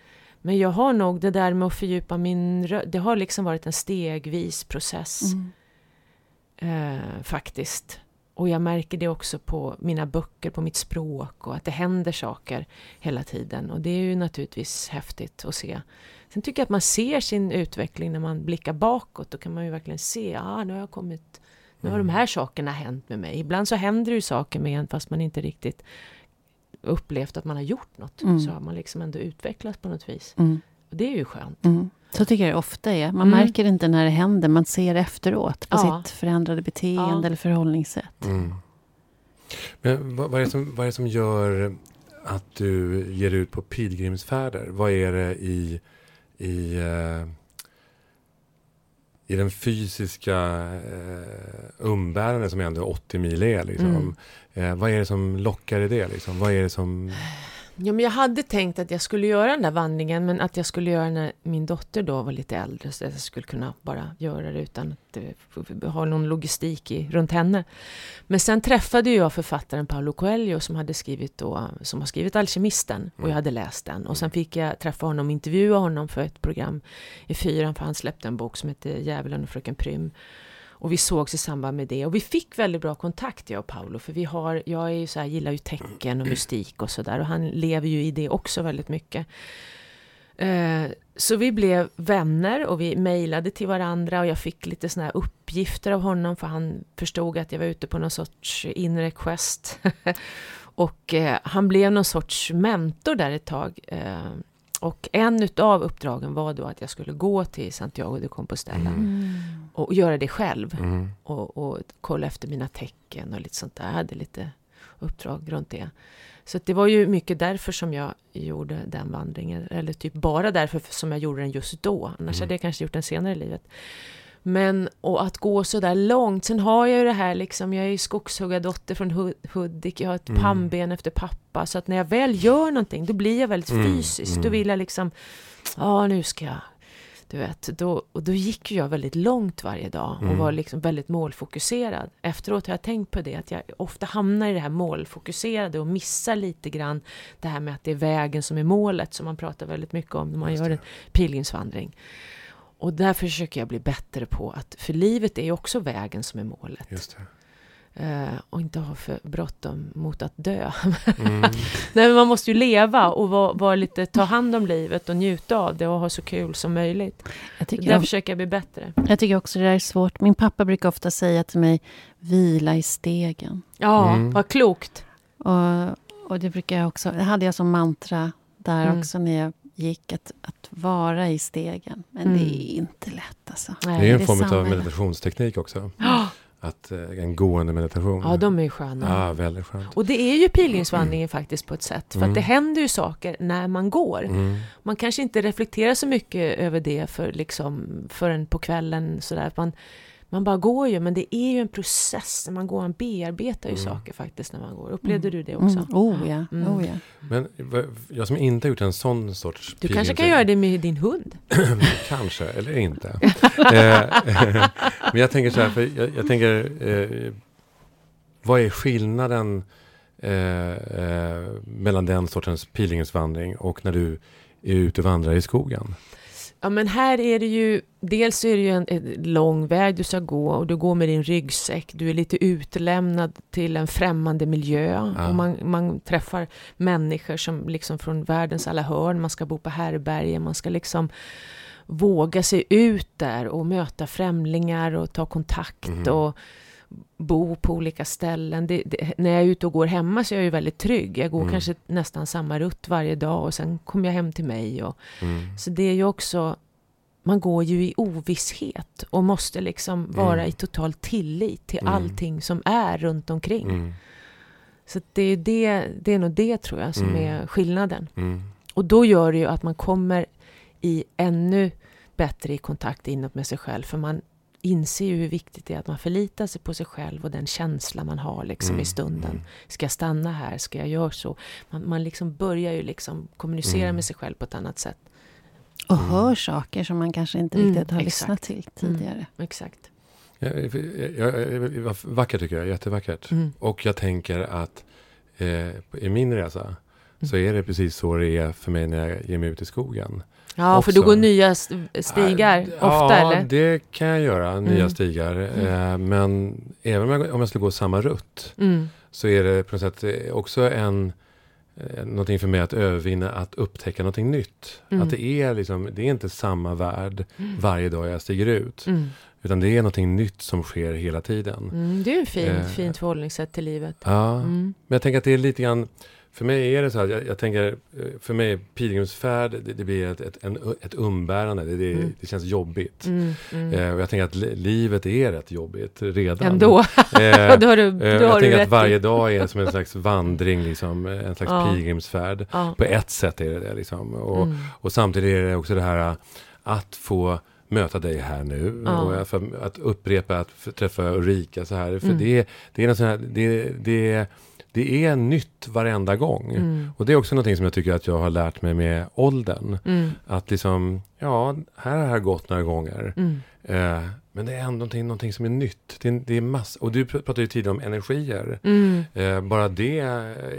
Men jag har nog det där med att fördjupa min röst, det har liksom varit en stegvis process Mm. eh, faktiskt. Och jag märker det också på mina böcker, på mitt språk och att det händer saker hela tiden. Och det är ju naturligtvis häftigt att se. Sen tycker jag att man ser sin utveckling när man blickar bakåt. Då kan man ju verkligen se, ja ah, nu har jag kommit, nu har de här sakerna hänt med mig. Ibland så händer ju saker med en fast man inte riktigt upplevt att man har gjort något. Mm. Så har man liksom ändå utvecklats på något vis. Mm. Och det är ju skönt. Mm. Så tycker jag det ofta är. Man Mm. märker inte när det händer, man ser efteråt på Ja. sitt förändrade beteende Ja. eller förhållningssätt. Mm. Men vad, vad, är det som, vad är det som gör att du ger ut på pilgrimsfärder? Vad är det i, i, eh, i den fysiska eh, umbäranden som ändå 80 mil är? Liksom? Mm. Eh, vad är det som lockar i det? Liksom? Vad är det som... Ja, men jag hade tänkt att jag skulle göra den där vandringen, men att jag skulle göra när min dotter då var lite äldre, så att jag skulle kunna bara göra det utan att ha någon logistik i, runt henne. Men sen träffade jag författaren Paolo Coelho som hade skrivit då, som har skrivit Alkemisten, och jag hade läst den. Och sen fick jag träffa honom, intervjua honom för ett program i fyran, för han släppte en bok som heter Djävulen och Fröken Prym. Och vi sågs i samband med det. Och vi fick väldigt bra kontakt, jag och Paolo. För vi har, jag är ju så här, gillar ju tecken och mystik och sådär. Och han lever ju i det också väldigt mycket. Eh, så vi blev vänner och vi mejlade till varandra. Och jag fick lite såna här uppgifter av honom. För han förstod att jag var ute på någon sorts inre quest. [LAUGHS] och eh, han blev någon sorts mentor där ett tag. Eh, och en utav uppdragen var då att jag skulle gå till Santiago de Compostela. Mm. Och göra det själv Mm. och, och kolla efter mina tecken och lite sånt där. Jag hade lite uppdrag runt det. Så att det var ju mycket därför som jag gjorde den vandringen. Eller typ bara därför som jag gjorde den just då. Annars Mm. hade jag kanske gjort den senare i livet. Men och att gå så där långt. Sen har jag ju det här liksom, jag är ju skogshuggardotter från Hud- Hudik. Jag har ett Mm. pannben efter pappa. Så att när jag väl gör någonting, då blir jag väldigt Mm, fysisk. Då mm. vill jag liksom, ja nu ska jag du vet, då, och då gick jag väldigt långt varje dag och Mm. var liksom väldigt målfokuserad. Efteråt har jag tänkt på det, att jag ofta hamnar i det här målfokuserade och missar lite grann det här med att det är vägen som är målet, som man pratar väldigt mycket om när man Just gör det. en pilgrimsvandring. Och där försöker jag bli bättre på att, för livet är ju också vägen som är målet. Just det. Eh, och inte ha för bråttom mot att dö. Mm. [LAUGHS] Nej, men man måste ju leva och vara, vara lite, ta hand om livet och njuta av det och ha så kul som möjligt. Jag, tycker Där jag, försöker jag bli bättre. jag tycker också det där är svårt. Min pappa brukar ofta säga till mig, vila i stegen. Ja, Mm. vad klokt. Och, och det brukar jag också, det hade jag som mantra där Mm. också när jag gick, att, att vara i stegen. Men Mm. det är inte lätt alltså. Nej. Det är en det form av meditationsteknik också. Att, eh, en gående meditation. Ja, de är ju sköna. Ja, väldigt skönt. Och det är ju pilgrimsvandringen faktiskt på ett sätt. För Mm. att det händer ju saker när man går. Mm. Man kanske inte reflekterar så mycket över det för liksom, förrän på kvällen. Sådär. Man, man bara går ju, men det är ju en process. Man går, man bearbetar ju Mm. saker faktiskt när man går. Upplevde du det också? Mm. Oh ja, Mm. oh ja. Men jag som inte har gjort en sån sorts Du kanske kan göra det med din hund? [CLEARS THROAT] Kanske, eller inte. eh, [LAUGHS] men jag tänker så här, för jag, jag tänker, eh, vad är skillnaden eh, eh, mellan den sortens pilgrimsvandring och när du är ute och vandrar i skogen? Ja, men här är det ju, dels är det ju en, en, lång väg du ska gå och du går med din ryggsäck. Du är lite utlämnad till en främmande miljö ja. och man, man träffar människor som liksom från världens alla hörn. Man ska bo på härberge, man ska liksom våga sig ut där och möta främlingar och ta kontakt mm. och bo på olika ställen. Det, det, när jag är ute och går hemma så är jag ju väldigt trygg. Jag går mm. kanske nästan samma rutt varje dag och sen kommer jag hem till mig. Och, mm. Så det är ju också, man går ju i ovisshet och måste liksom vara mm. i total tillit till mm. allting som är runt omkring. Mm. Så det är, det, det är nog det tror jag som mm. är skillnaden. Och då gör det ju att man kommer i ännu bättre i kontakt inåt med sig själv. För man inser ju hur viktigt det är att man förlitar sig på sig själv och den känsla man har liksom mm. i stunden. Mm. Ska jag stanna här? Ska jag göra så? Man, man liksom börjar ju liksom kommunicera mm. med sig själv på ett annat sätt. Och mm. hör saker som man kanske inte riktigt har mm, lyssnat till tidigare. Mm, exakt. Ja, ja, vackert tycker jag, jättevackert. Och jag tänker att eh, i min resa så är det precis så det är för mig när jag ger mig ut i skogen. Ja, också. för du går nya stigar äh, ofta ja, eller? det kan jag göra, nya mm. stigar. Mm. Eh, men även om jag, jag skulle gå samma rutt mm. så är det på något sätt eh, också en eh, någonting för mig att övervinna, att upptäcka någonting nytt. Mm. Att det är liksom, det är inte samma värld mm. varje dag jag stiger ut. Mm. Utan det är någonting nytt som sker hela tiden. Mm, det är ett fint, eh, fint förhållningssätt till livet. Ja, mm. men jag tänker att det är lite grann för mig är det så att jag, jag tänker, eh, för mig pilgrimsfärd, det, det blir ett, ett, en, ett umbärande, det, det, mm. det känns jobbigt. Mm, mm. Eh, och jag tänker att livet är rätt jobbigt redan. Ändå, eh, [LAUGHS] då har du, eh, då har Jag tänker att varje dag är som en slags vandring, liksom, en slags ja. pilgrimsfärd. Ja. På ett sätt är det det. Liksom. Och, mm. och samtidigt är det också det här att få möta dig här nu. Ja. Och för, att upprepa att träffa Ulrika så här. För mm. det, det är något sånt här, det, det det är nytt varenda gång. Mm. Och det är också någonting som jag tycker att jag har lärt mig med åldern. Mm. Att liksom, ja, här har här gått några gånger. Mm. Eh, men det är ändå någonting, någonting som är nytt. Det är, det är mass och du pratade ju tidigare om energier. Mm. Eh, bara det,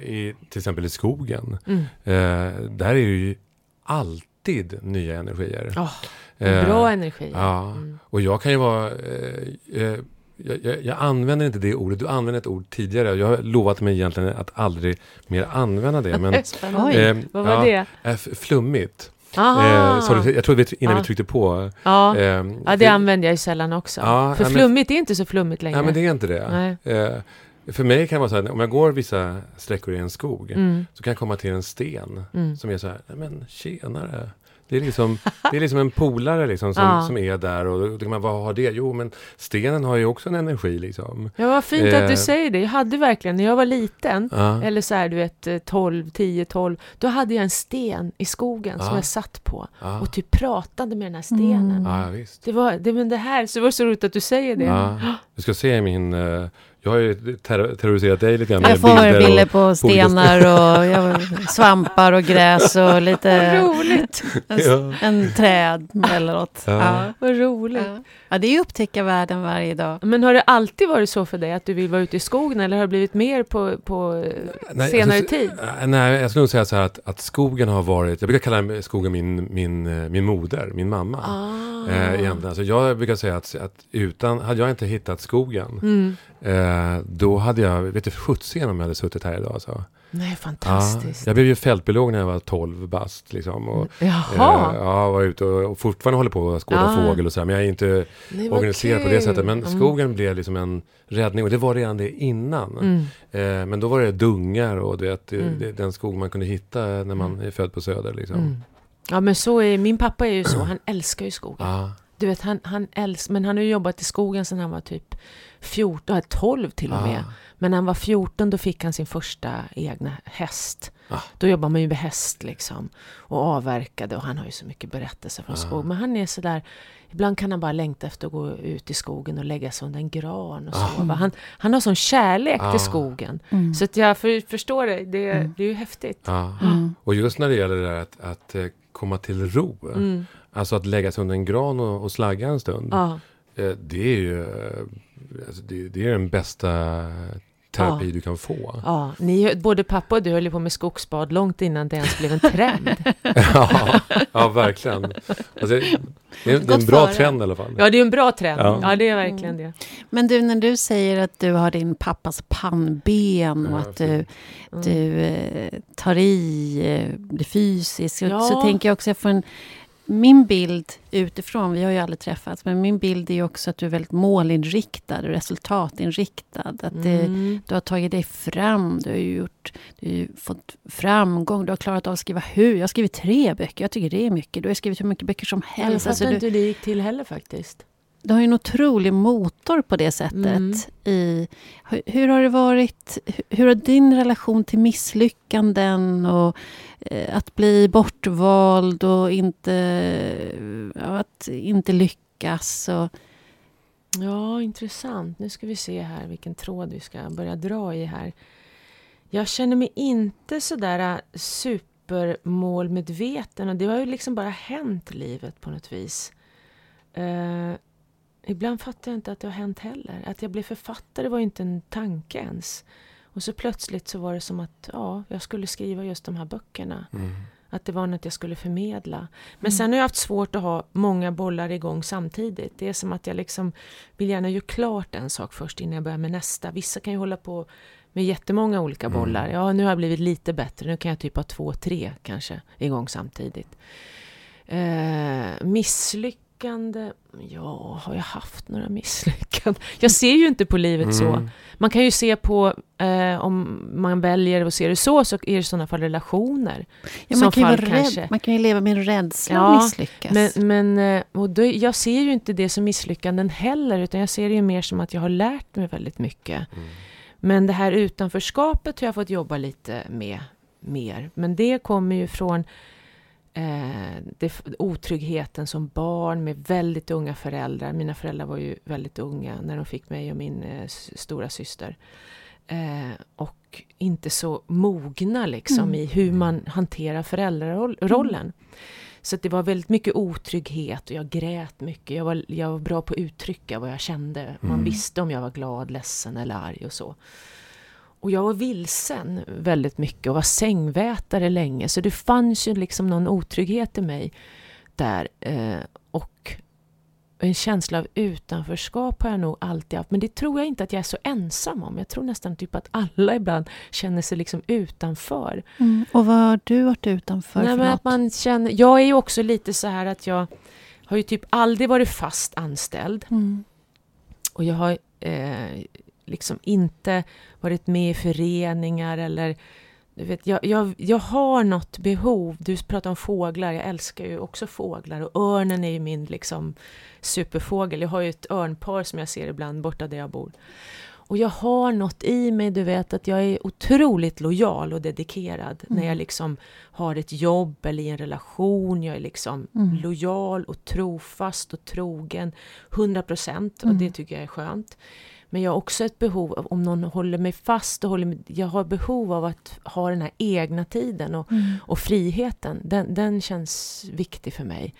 i, till exempel i skogen. Mm. Eh, där är det ju alltid nya energier. Oh, bra energier. Ja, mm. och jag kan ju vara eh, eh, jag, jag, jag, använder inte det ordet. Du använde ett ord tidigare. Jag har lovat mig egentligen att aldrig mer använda det. Men, [LAUGHS] eh, Vad var ja, det? flummigt. Eh, sorry, jag tror vi, innan ah. vi tryckte på. Ja, eh, ja det använder jag ju sällan också. Ja, för flummigt är inte så flummigt längre. Nej, men det är inte det. Eh, för mig kan det vara så här, om jag går vissa sträckor i en skog, mm. så kan jag komma till en sten mm. som är så här, nej men tjenare. Det är liksom, det är liksom en polare liksom som, [LAUGHS] ja. som är där och då kan man, vad har det? Jo, men stenen har ju också en energi liksom. Ja, vad fint eh. att du eh. säger det. Jag hade verkligen, när jag var liten, ja. eller så här, du vet, 12, 10, 12, då hade jag en sten i skogen ja. som jag satt på och typ pratade med den här stenen. Mm. Ja, visst. Det var, det, men det här, så det var så roligt att du säger det. Du ska se min uh, jag har ju ter terroriserat dig lite grann Jag får bilder på stenar och jag, svampar och gräs och [LAUGHS] lite... Vad roligt! En, ja. en träd eller något. Ja. ja. Vad roligt. Ja. Ja, det är ju upptäcka världen varje dag. Men har det alltid varit så för dig att du vill vara ute i skogen eller har det blivit mer på, på nej, senare alltså, tid? Nej, jag skulle nog säga så här att, att skogen har varit, jag brukar kalla skogen min, min, min moder, min mamma. Ah. Eh, egentligen. Alltså jag brukar säga att, att utan, hade jag inte hittat skogen mm Eh, då hade jag, vet du sjuttsingen om jag hade suttit här idag. Så. Nej, fantastiskt. Ja, jag blev ju fältbiolog när jag var 12 bast. Liksom, och, Jaha. Eh, ja, var ute och, och fortfarande håller på att skåda ah. fågel och så här, Men jag är inte Nej, organiserad kul. på det sättet. Men mm. skogen blev liksom en räddning. Och det var redan det innan. Mm. Eh, men då var det dungar och du vet, mm. det, den skog man kunde hitta när man mm. är född på Söder. Liksom. Mm. Ja, men så är min pappa är ju så. Han älskar ju skogen. Ah. Du vet, han, han älskar, men han har ju jobbat i skogen sedan han var typ 14, 12 till och med. Ah. Men när han var 14 då fick han sin första egna häst. Ah. Då jobbar man ju med häst liksom. Och avverkade och han har ju så mycket berättelser från ah. skog. Men han är sådär, ibland kan han bara längta efter att gå ut i skogen och lägga sig under en gran och ah. sova. Han, han har sån kärlek till ah. skogen. Mm. Så att jag för, förstår det, det, mm. det är ju häftigt. Mm. Och just när det gäller det där att, att eh, komma till ro. Mm. Alltså att lägga sig under en gran och, och slagga en stund. Eh, det är ju alltså det, det, är den bästa terapi Ja. du kan få. Ja, ni, både pappa och du höll ju på med skogsbad långt innan det ens blev en trend. [LAUGHS] ja, ja, verkligen. Alltså, det, är, det är en bra före. trend i alla fall. Ja, det är en bra trend. Ja. Ja, det är verkligen det. Men du, när du säger att du har din pappas pannben och Ja, att du, Mm. du eh, tar i, eh, blir fysisk, så, Ja. så tänker jag också, jag får en, min bild utifrån, vi har ju aldrig träffats, men min bild är också att du är väldigt målinriktad och resultatinriktad. Att det, Mm. du har tagit dig fram, du har ju gjort, du har fått framgång, du har klarat av att skriva hur. Jag har skrivit tre böcker, jag tycker det är mycket. Du har skrivit hur mycket böcker som Jag helst. fattar Alltså, du, inte hur det gick till heller faktiskt. du har ju en otrolig motor på det sättet. Mm. I, hur, hur har det varit, hur, hur har din relation till misslyckanden och Eh, att bli bortvald och inte, eh, att inte lyckas? Och, Ja, intressant. Nu ska vi se här vilken tråd vi ska börja dra i här. Jag känner mig inte sådär eh, supermålmedveten och det har ju liksom bara hänt i livet på något vis. Uh, ibland fattar jag inte att det har hänt heller. Att jag blev författare var ju inte en tanke ens. Och så plötsligt så var det som att ja, jag skulle skriva just de här böckerna. Mm. Att det var något jag skulle förmedla. Men Mm. sen har jag haft svårt att ha många bollar igång samtidigt. Det är som att jag liksom vill gärna göra klart en sak först innan jag börjar med nästa. Vissa kan ju hålla på med jättemånga olika Mm. bollar. Ja, nu har jag blivit lite bättre. Nu kan jag typ ha två, tre kanske igång samtidigt. Eh, misslyckande? Ja, har jag haft några misslyckanden? Jag ser ju inte på livet så. Mm. Man kan ju se på, eh, om man väljer att se det så, så är det i sådana fall relationer. ja, Som man, kan ju fall kanske. man kan ju leva med en rädsla Ja, att misslyckas. Men, men eh, och då, jag ser ju inte det som misslyckanden heller, utan jag ser det ju mer som att jag har lärt mig väldigt mycket. Mm. Men det här utanförskapet har jag fått jobba lite med mer. Men det kommer ju från eh, det, otryggheten som barn med väldigt unga föräldrar. Mina föräldrar var ju väldigt unga när de fick mig och min eh, stora syster. Eh, och inte så mogna liksom Mm. i hur man hanterar föräldrarollen. Så att det var väldigt mycket otrygghet och jag grät mycket. Jag var, jag var bra på att uttrycka vad jag kände. Man Mm. visste om jag var glad, ledsen eller arg och så. Och jag var vilsen väldigt mycket och var sängvätare länge. Så det fanns ju liksom någon otrygghet i mig där. Eh, och en känsla av utanförskap har jag nog alltid haft. Men det tror jag inte att jag är så ensam om. Jag tror nästan typ att alla ibland känner sig liksom utanför. mm. Och vad har du varit utanför Nej, för men något? att man känner, jag är ju också lite så här att jag har ju typ aldrig varit fast anställd. Mm. Och jag har eh, liksom inte varit med i föreningar eller du vet, jag, jag, jag har något behov. Du pratar om fåglar, jag älskar ju också fåglar och örnen är ju min liksom superfågel. Jag har ju ett örnpar som jag ser ibland borta där jag bor. Och jag har något i mig, du vet, att jag är otroligt lojal och dedikerad Mm. när jag liksom har ett jobb eller i en relation. Jag är liksom Mm. lojal och trofast och trogen. 100 procent och Mm. det tycker jag är skönt. Men jag har också ett behov av, om någon håller mig fast och håller mig, jag har behov av att ha den här egna tiden och, Mm. och friheten. Den, den känns viktig för mig.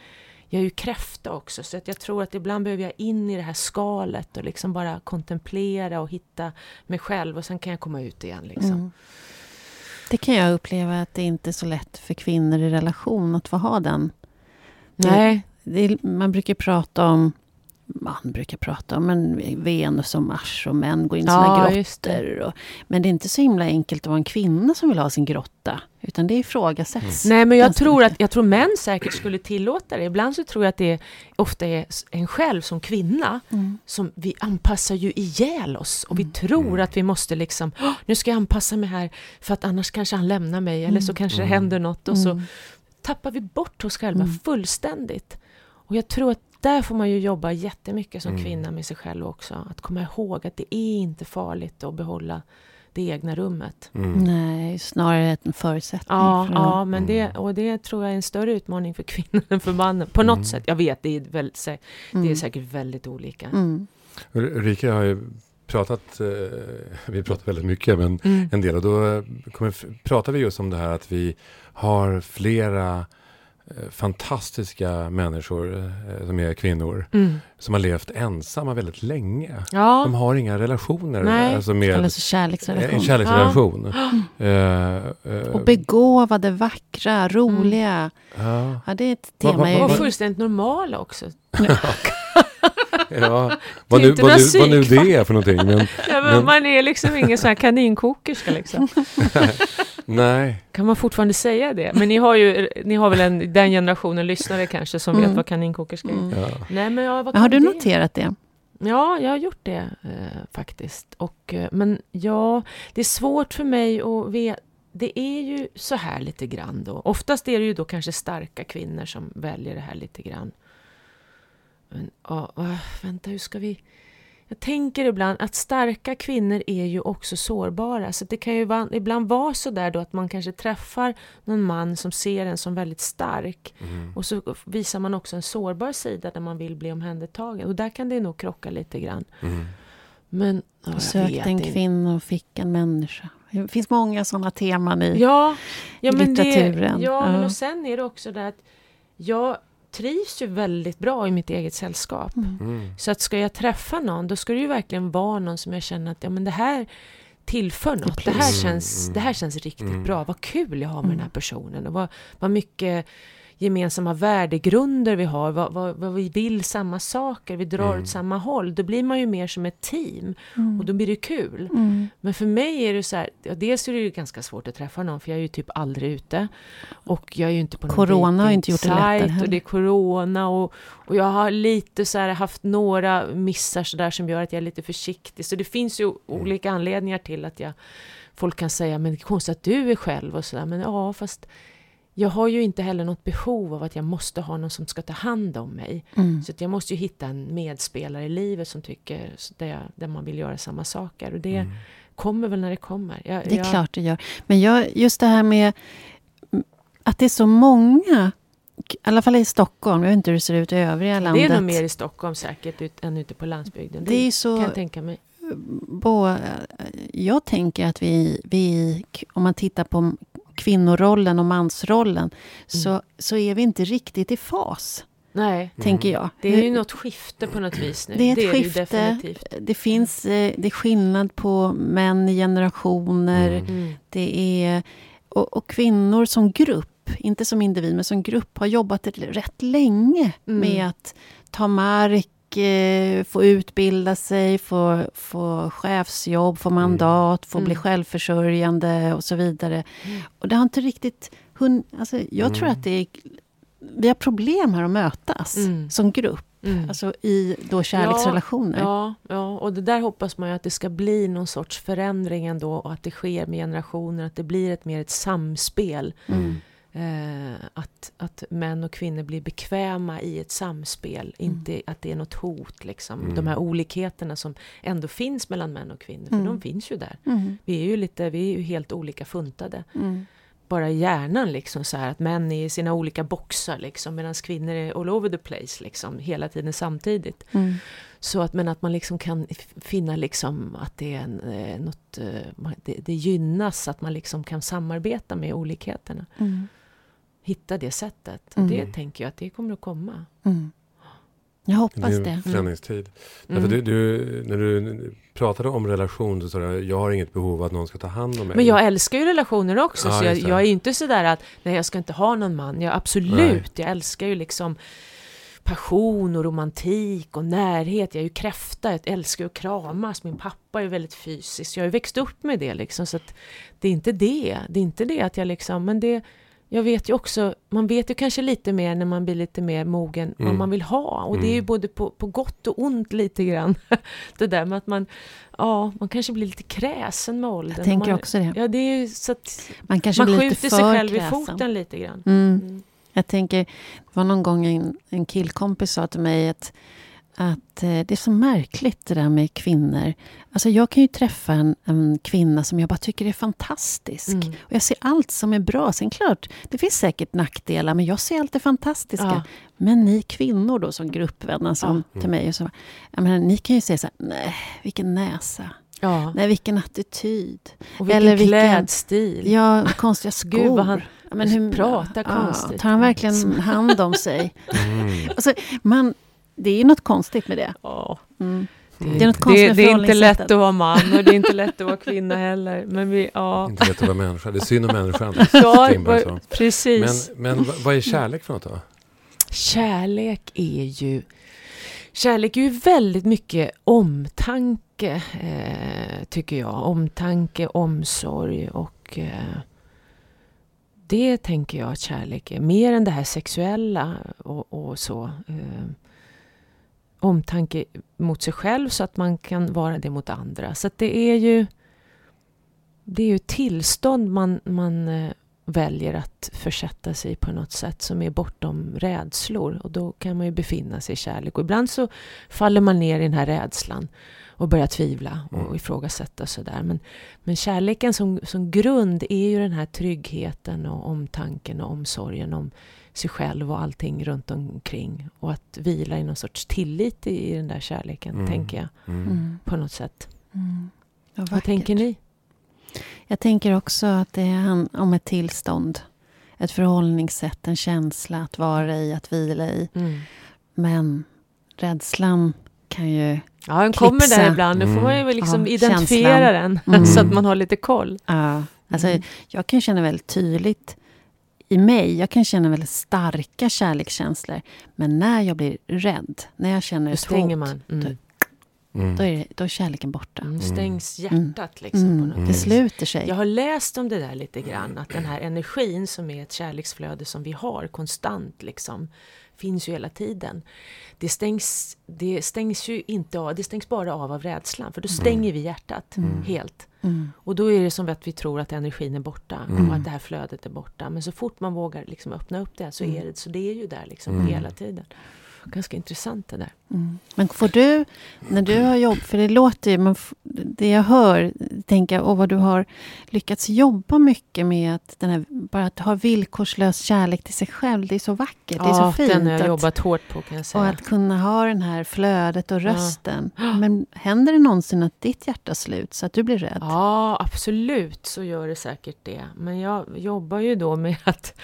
Jag är ju kräfta också så att jag tror att ibland behöver jag in i det här skalet och liksom bara kontemplera och hitta mig själv och sen kan jag komma ut igen. Liksom. Mm. Det kan jag uppleva att det inte är så lätt för kvinnor i relation att få ha den. Nej, Det är, man brukar prata om man brukar prata om men Venus och Mars och män går in i sina Ja, grottor. Och, men det är inte så himla enkelt att vara en kvinna som vill ha sin grotta. Utan det ifrågasätts. Nej, men jag tror, att, jag tror män säkert skulle tillåta det. Ibland så tror jag att det ofta är en själv som kvinna Mm. som vi anpassar ju ihjäl oss och vi Mm. tror Mm. att vi måste liksom, "Åh, nu ska jag anpassa mig här för att annars kanske han lämnar mig eller så Mm. kanske det Mm. händer något och så Mm. tappar vi bort oss själva Mm. fullständigt. Och jag tror att där får man ju jobba jättemycket som Mm. kvinna med sig själv också. Att komma ihåg att det är inte farligt att behålla det egna rummet. Mm. Nej, snarare en förutsättning. Ja, för ja men det, Mm. och det tror jag är en större utmaning för kvinnor än för mannen. På något Mm. sätt. Jag vet, det är, väldigt, sä- det är Mm. säkert väldigt olika. Mm. Ulrika har ju pratat, eh, vi pratar väldigt mycket, men Mm. en del och då eh, kommer, pratar vi just om det här att vi har flera fantastiska människor eh, som är kvinnor. Mm. Som har levt ensamma väldigt länge. Ja. De har inga relationer. Nej. Alltså med, Alltså kärleksrelation. en kärleksrelation. Eh, eh, Och begåvade, vackra, roliga. ja, Ja, det är ett tema. vad- i- Och vad- fullständigt normala också. ja. [LAUGHS] [LAUGHS] Vad, nu, vad, nu, vad nu det är för någonting. Men, Ja, men Men- Man är liksom ingen sån här kaninkokerska liksom. [LAUGHS] nej. Kan man fortfarande säga det? Men ni har ju, ni har väl en, den generationen lyssnare kanske som vet Mm. vad kaninkokerska är? Mm. Ja. Nej men ja, vad Men har kan du det? noterat det? Ja, jag har gjort det eh, faktiskt. Och, eh, men ja, det är svårt för mig att veta. Det är ju så här lite grann då. Oftast är det ju då kanske starka kvinnor som väljer det här lite grann. Men, ja, vänta, hur ska vi... Jag tänker ibland att starka kvinnor är ju också sårbara. Så det kan ju va- ibland vara så där då att man kanske träffar någon man som ser en som väldigt stark. Mm. Och så visar man också en sårbar sida där man vill bli omhändertagen. Och där kan det nog krocka lite grann. Mm. Men ja, jag Sökte en kvinna och fick en människa. Det finns många sådana teman i... Ja, ja, men det, litteraturen. ja, men Ja. och sen är det också det att jag trivs ju väldigt bra i mitt eget sällskap. Mm. Mm. Så att ska jag träffa någon, då ska det ju verkligen vara någon som jag känner att ja, men det här tillför något. Det här Mm, känns, mm. det här känns riktigt Mm. bra. Vad kul jag har med Mm. den här personen. Och vad, vad mycket gemensamma värdegrunder vi har. Vad, vad, vad vi vill samma saker. Vi drar Mm. åt samma håll. Då blir man ju mer som ett team. Mm. Och då blir det kul. Mm. Men för mig är det så här, ja, dels är det ju ganska svårt att träffa någon för jag är ju typ aldrig ute. Och jag är ju inte på någon Corona har inte gjort det lättare heller. Och det är corona och, och jag har lite så här haft några missar så där som gör att jag är lite försiktig. Så det finns ju olika anledningar till att jag, folk kan säga men det är konstigt att du är själv och sådär. Men ja, fast jag har ju inte heller något behov av att jag måste ha någon som ska ta hand om mig. Mm. Så att jag måste ju hitta en medspelare i livet som tycker där, jag, där man vill göra samma saker. Och det Mm. kommer väl när det kommer. Jag, Det är jag, klart det gör. Men jag, just det här med att det är så många, i alla fall i Stockholm, jag vet inte hur det ser ut i övriga Det landet. är nog mer i Stockholm säkert ut, än ute på landsbygden. Det är ju kan så... jag tänka mig. Bo, jag tänker att vi, vi, om man tittar på kvinnorollen och mansrollen, så, så är vi inte riktigt i fas, Nej, tänker jag. det är ju något skifte på något vis nu. Det är ett det ju skifte. definitivt. Det finns eh, det är skillnad på män i generationer. Mm. Mm. Det är, och, och kvinnor som grupp, inte som individ, men som grupp har jobbat ett- rätt länge Mm. med att ta mark, få utbilda sig, få, få chefsjobb, få mandat, få bli Mm. självförsörjande och så vidare. Mm. Och det har inte riktigt hun, alltså, Jag tror Mm. att det är, vi har problem här att mötas Mm. som grupp, Mm. alltså i då kärleksrelationer. Ja, ja, och det där hoppas man ju att det ska bli någon sorts förändring ändå och att det sker med generationer, att det blir ett mer ett samspel. Mm. Eh, att, att män och kvinnor blir bekväma i ett samspel, inte att det är något hot. Liksom. Mm. De här olikheterna som ändå finns mellan män och kvinnor, för Mm. de finns ju där. Mm. Vi är ju, lite, vi är ju helt olika funtade. Mm. Bara i hjärnan liksom så här att män är i sina olika boxar liksom, medan kvinnor är all over the place liksom, hela tiden samtidigt. Mm. Så att, men att man liksom kan finna liksom att det är en, eh, något, eh, det, det gynnas, att man liksom kan samarbeta med olikheterna. Mm. Hitta det sättet. Mm. Det tänker jag att det kommer att komma. Mm. Jag hoppas Det är det. förändringstid. Mm. Därför du, du, när du pratade om relation så sa du jag har inget behov av att någon ska ta hand om mig. Men jag älskar ju relationer också, Ja, så jag, jag är ju inte sådär att nej, jag ska inte ha någon man. Jag, absolut, Nej. jag älskar ju liksom passion och romantik och närhet. Jag är ju kräfta, jag älskar ju att kramas. Min pappa är väldigt fysisk, jag har ju växt upp med det liksom. Så att det är inte det. Det är inte det att jag liksom, men det jag vet ju också, man vet ju kanske lite mer när man blir lite mer mogen vad Mm. man vill ha. Och det är ju Mm. både på, på gott och ont lite grann. [LAUGHS] det där med att man, ja, man kanske blir lite kräsen med åldern. Jag tänker man, också det. Ja, det är ju så att Man kanske man skjuter sig själv i kräsen. foten lite grann. Mm. Mm. Jag tänker, det var någon gång en, en killkompis sa till mig att, att eh, det är så märkligt det där med kvinnor. Alltså jag kan ju träffa en, en kvinna som jag bara tycker är fantastisk. Mm. Och jag ser allt som är bra. Sen klart, det finns säkert nackdelar, men jag ser allt det fantastiska. Ja. Men ni kvinnor då som gruppvänner som Ja. till mig, och så, jag menar, ni kan ju säga så här, nej, vilken näsa. Ja. Nej, vilken attityd. Och vilken Eller vilken- klädstil. Ja, konstiga skor. [LAUGHS] Gud vad han, Ja, men hur, Prata ja, konstigt. Tar han verkligen hand om sig? Mm. Alltså, man, det är ju något konstigt med det. Ja. Mm. Mm. Det är något konstigt Det, det är inte lätt att vara man och det är inte lätt att vara kvinna heller. Men vi, ja. Inte lätt att vara människa. Det är synd om människan. [LAUGHS] Ja, precis. Men, men vad- vad är kärlek för något då? Kärlek är ju... Kärlek är ju väldigt mycket omtanke, eh, tycker jag. Omtanke, omsorg och... Eh, det tänker jag att kärlek är. Mer än det här sexuella och, och så. Eh, omtanke mot sig själv så att man kan vara det mot andra. Så att det är ju... Det är ju tillstånd man, man eh, väljer att försätta sig på något sätt som är bortom rädslor. Och då kan man ju befinna sig i kärlek. Och ibland så faller man ner i den här rädslan och börjar tvivla och Mm. ifrågasätta och sådär. Men, men kärleken som, som grund är ju den här tryggheten och omtanken och omsorgen om sig själv och allting runt omkring. Och att vila i någon sorts tillit i, i den där kärleken, Mm. tänker jag. Mm. Mm. På något sätt. Mm. Ja, Vad tänker ni? Jag tänker också att det är om ett tillstånd. Ett förhållningssätt, en känsla att vara i, att vila i. Mm. Men rädslan kan ju... Ja, den kommer Klipsa. där ibland. Då får man ju väl liksom Ja, identifiera känslan. den [LAUGHS] Mm. så att man har lite koll. Ja, alltså, Mm. Jag kan känna väldigt tydligt i mig, jag kan känna väldigt starka kärlekskänslor. Men när jag blir rädd, när jag känner Då ett stänger hot, man. Mm. Mm. då är, det, då är kärleken borta. Mm. Stängs Mm. hjärtat liksom. Mm. På något Mm. Det sluter sig. Jag har läst om det där lite grann, att den här energin som är ett kärleksflöde som vi har konstant liksom, finns ju hela tiden. Det stängs, det stängs ju inte av, det stängs bara av av rädslan, för då stänger vi hjärtat Mm. helt. Mm. Och då är det som att vi tror att energin är borta Mm. och att det här flödet är borta. Men så fort man vågar liksom öppna upp det så Mm. är det, så det är ju där liksom Mm. hela tiden. Ganska intressant det där. Mm. Men får du, när du har jobb, för det låter ju, man, f- det jag hör, tänker och vad du har lyckats jobba mycket med, att den här, bara att ha villkorslös kärlek till sig själv, det är så vackert, det är så fint. den har jag att, jobbat hårt på kan jag och säga. att kunna ha den här flödet och Ja. rösten. [GASPS] Men händer det någonsin att ditt hjärta slut, så att du blir rädd? Ja, absolut så gör det säkert det. Men jag jobbar ju då med att,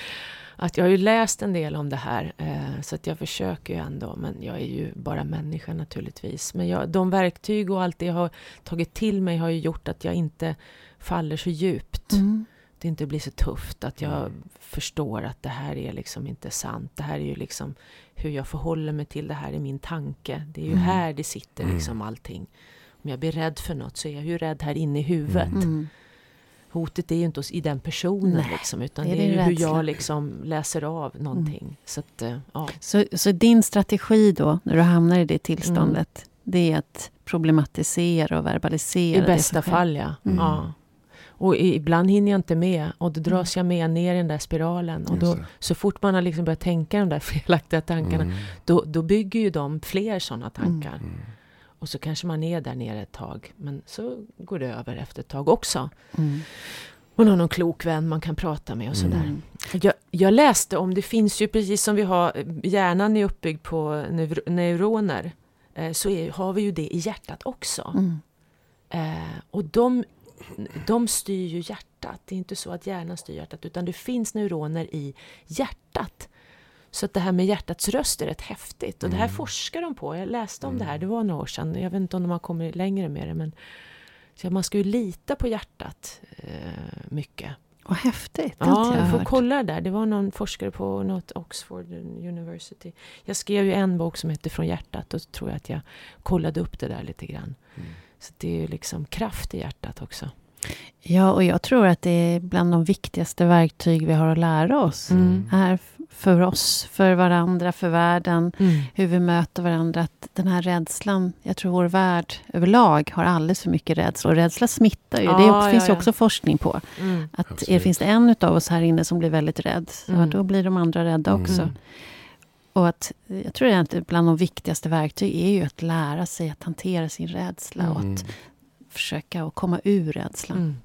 att jag har ju läst en del om det här. Eh, så att jag försöker ju ändå, men jag är ju bara människa naturligtvis. Men jag, de verktyg och allt det jag har tagit till mig har ju gjort att jag inte faller så djupt. Mm. Det inte blir så tufft, att jag förstår att det här är liksom inte sant. Det här är ju liksom hur jag förhåller mig till det här i min tanke. Det är ju Mm. här det sitter Mm. liksom allting. Om jag blir rädd för något så är jag ju rädd här inne i huvudet. Mm. Mm. Hotet är ju inte hos- i den personen Nej, liksom, utan det är det är, ju hur jag liksom läser av någonting. Så att, eh, ja. Så, så din strategi då, när du hamnar i det tillståndet, det är att problematisera och verbalisera I bästa fall, ja. Mm. ja. Och ibland hinner jag inte med och då dras jag med ner i den där spiralen. Och då, så fort man har liksom börjat tänka de där [LAUGHS] felaktiga tankarna, Mm. då, då bygger ju de fler sådana tankar. Och så kanske man är där nere ett tag, men så går det över efter ett tag också. Mm. Man har någon klok vän man kan prata med och sådär. Mm. Jag, jag läste om, det finns ju precis som vi har, hjärnan är uppbyggd på neuro, neuroner, eh, så är, har vi ju det i hjärtat också. Mm. Eh, och de, de styr ju hjärtat. Det är inte så att hjärnan styr hjärtat, utan det finns neuroner i hjärtat. Så att det här med hjärtats röst är rätt häftigt. Och det här Mm. forskar de på. Jag läste om det här, Mm. det var några år sedan. Jag vet inte om de har kommit längre med det. Men så man ska ju lita på hjärtat eh, mycket. Vad häftigt. Ja, jag får hört. kolla där. Det var någon forskare på något Oxford University. Jag skrev ju en bok som heter Från hjärtat och så tror jag att jag kollade upp det där lite grann. Mm. Så det är ju liksom kraft i hjärtat också. Ja, och jag tror att det är bland de viktigaste verktyg vi har att lära oss. Mm. Här f- för oss, för varandra, för världen. Hur vi möter varandra. Att den här rädslan, jag tror vår värld överlag har alldeles för mycket rädsla. Och rädsla smittar ju. det Ja, också, finns ju ja, ja. också forskning på. Mm. Att Absolut. är, finns det en av oss här inne som blir väldigt rädd, Mm. då blir de andra rädda också. Mm. Och att, jag tror att bland de viktigaste verktyg är ju att lära sig att hantera sin rädsla och Mm. att försöka att komma ur rädslan.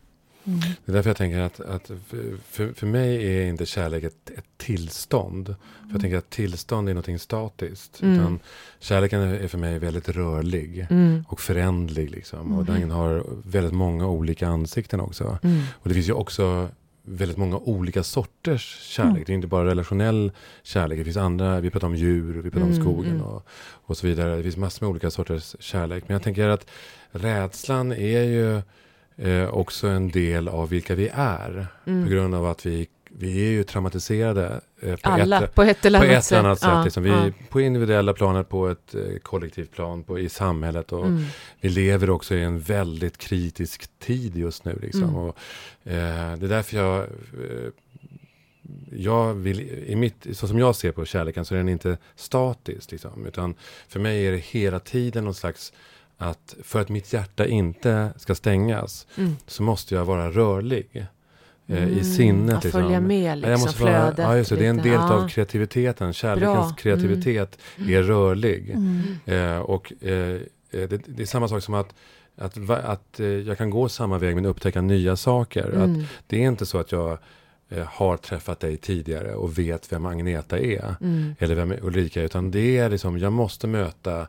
Mm. Mm. Det är därför jag tänker att, att för- för, mig är inte kärlek ett, ett tillstånd. För jag tänker att tillstånd är någonting statiskt. Mm. Utan kärleken är för mig väldigt rörlig Mm. och förändlig. Liksom. Och Mm. den har väldigt många olika ansikten också. Mm. Och det finns ju också väldigt många olika sorters kärlek. Mm. Det är inte bara relationell kärlek. Det finns andra, vi pratar om djur, vi pratar om Mm, skogen mm. och, och så vidare. Det finns massor med olika sorters kärlek. Men jag tänker att rädslan är ju eh, också en del av vilka vi är. Mm. På grund av att vi, vi är ju traumatiserade eh, på Alla ett, på ett eller på annat ett sätt. annat sätt. Ja, liksom. Vi, ja. På individuella planet, på ett eh, kollektivt plan, på, i samhället. Och Mm. Vi lever också i en väldigt kritisk tid just nu. Liksom. Mm. Och, eh, det är därför jag... Eh, jag vill, i mitt, så som jag ser på kärleken så är den inte statisk. Liksom, utan för mig är det hela tiden någon slags att för att mitt hjärta inte ska stängas Mm. så måste jag vara rörlig. Eh, I Mm. sinnet. Att liksom. följa med liksom, jag måste vara, flödet. ja, just det, det är en del Ja. av kreativiteten. Kärlekens Bra. kreativitet Mm. är rörlig. Mm. Eh, och eh, eh, det, det är samma sak som att, att, va- att eh, jag kan gå samma väg men upptäcka nya saker. Att Mm. det är inte så att jag har träffat dig tidigare och vet vem Agneta är. Mm. Eller vem Ulrika är. Utan det är liksom, jag måste möta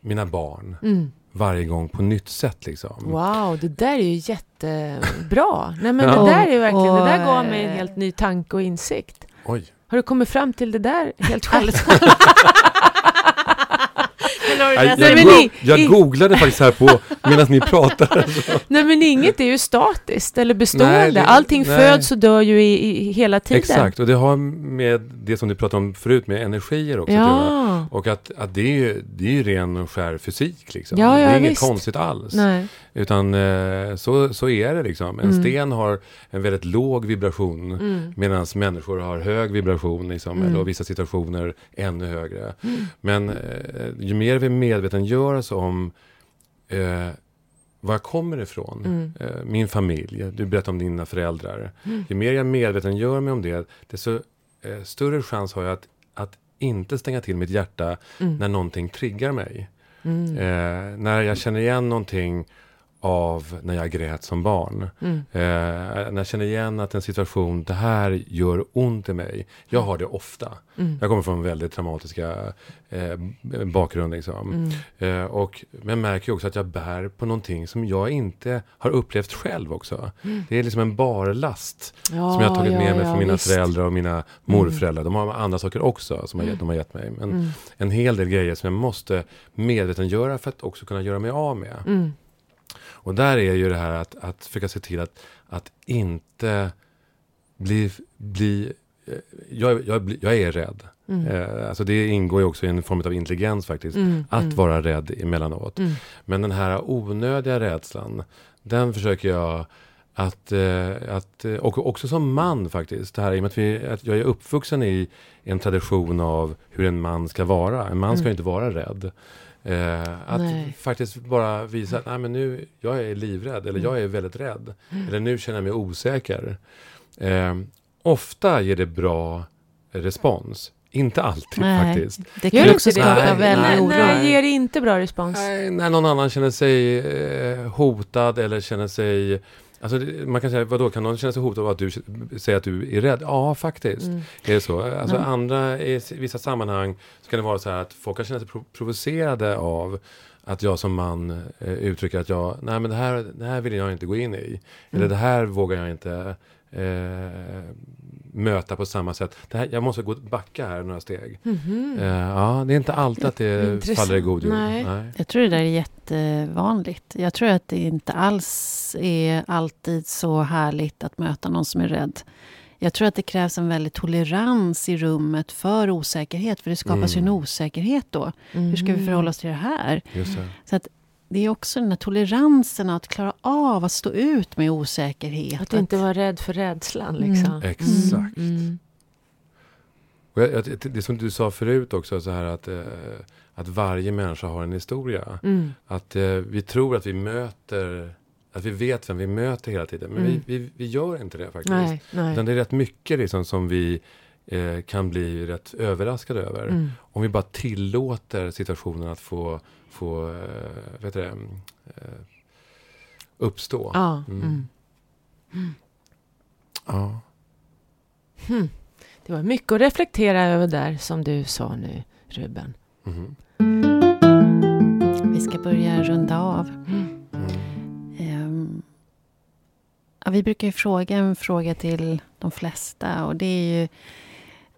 mina barn Mm. varje gång på nytt sätt. Liksom. Wow, det där är ju jättebra. Nej, men Ja. det där är verkligen, det där Och, gav mig en eh, helt ny tanke och insikt. Oj. Har du kommit fram till det där helt [LAUGHS] själv? [LAUGHS] Jag, jag, go- jag googlade faktiskt här på [LAUGHS] medan ni pratade. Nej, men inget är ju statiskt eller bestående. Nej, det- Allting nej. föds och dör ju i, i hela tiden. Exakt, och det har med det som du pratade om förut med energier också göra. Ja. Och att, att det, är ju, det är ju ren och skär fysik. Liksom. Ja, det ja, är inget visst. konstigt alls. Nej. Utan eh, så, så är det liksom. En Mm. sten har en väldigt låg vibration. Mm. Medan människor har hög vibration, liksom, Mm. eller vissa situationer ännu högre. Men eh, ju mer vi medvetengör oss om eh, var jag kommer ifrån, Mm. eh, min familj, du berättade om dina föräldrar. Mm. Ju mer jag medvetengör mig om det, desto eh, större chans har jag att, att inte stänga till mitt hjärta Mm. när någonting triggar mig. Mm. Eh, när jag känner igen någonting av när jag grät som barn. Mm. Eh, när jag känner igen att en situation, det här gör ont i mig. Jag har det ofta. Mm. Jag kommer från väldigt traumatiska eh, bakgrund. Liksom. Mm. Eh, och, men jag märker också att jag bär på någonting som jag inte har upplevt själv också. Det är liksom en barlast Mm. Ja, som jag har tagit ja, med mig ja, från mina visst. föräldrar och mina morföräldrar. De har andra saker också som har gett, de har gett mig. Men Mm. en hel del grejer som jag måste medvetengöra för att också kunna göra mig av med. Och där är ju det här att, att försöka se till att, att inte bli... bli eh, jag, jag, jag är rädd. Mm. Eh, alltså det ingår ju också i en form av intelligens faktiskt. Mm. Att Mm. vara rädd emellanåt. Mm. Men den här onödiga rädslan, den försöker jag att, eh, att och också som man faktiskt, det här i och med att, vi, att jag är uppvuxen i en tradition av hur en man ska vara. En man ska Mm. ju inte vara rädd. Eh, att Nej. faktiskt bara visa att Nej, men nu, jag är livrädd, eller jag är väldigt rädd. Eller nu känner jag mig osäker. Eh, ofta ger det bra respons. Inte alltid Nej. faktiskt. Det kan också det? skapa Nej, väldigt Nej, oro. nej, ger det inte bra respons. Nej, när någon annan känner sig eh, hotad eller känner sig... Alltså, man kan säga, vadå, kan någon känna sig hotad av att du säger att du är rädd? Ja, faktiskt. Mm. Är det så? Alltså, Mm. andra, I vissa sammanhang så kan det vara så här att folk kan känna sig pro- provocerade av att jag som man eh, uttrycker att jag, nej men det här, det här vill jag inte gå in i. Eller Mm. det här vågar jag inte eh, möta på samma sätt. Det här, jag måste gå backa här några steg. Mhm. Eh, ja, det är inte alltid att det Intressant. faller i god jord. Nej. Jag tror det där är jättevanligt. Jag tror att det inte alls är alltid så härligt att möta någon som är rädd. Jag tror att det krävs en väldig tolerans i rummet för osäkerhet. För det skapas ju en Mm. osäkerhet då. Hur ska vi Mhm. förhålla oss till det här? Just det. Så att det är också den här toleransen att klara av att stå ut med osäkerhet. Att inte vara rädd för rädslan liksom. Mm. Exakt. Mm. Och jag, jag, det som du sa förut också, så här att, eh, att varje människa har en historia. Mm. Att eh, vi tror att vi möter, att vi vet vem vi möter hela tiden. Men Mm. vi, vi, vi gör inte det faktiskt. Nej, nej. Utan det är rätt mycket liksom som vi eh, kan bli rätt överraskade över. Mm. Om vi bara tillåter situationen att få, få eh, vet du det, eh, uppstå. Ja. Mm. Mm. Ja. Hmm. Det var mycket att reflektera över där som du sa nu, Ruben. Mhm. Vi ska börja runda av. Mm. Mm. Ehm, Ja, vi brukar ju fråga en fråga till de flesta och det är ju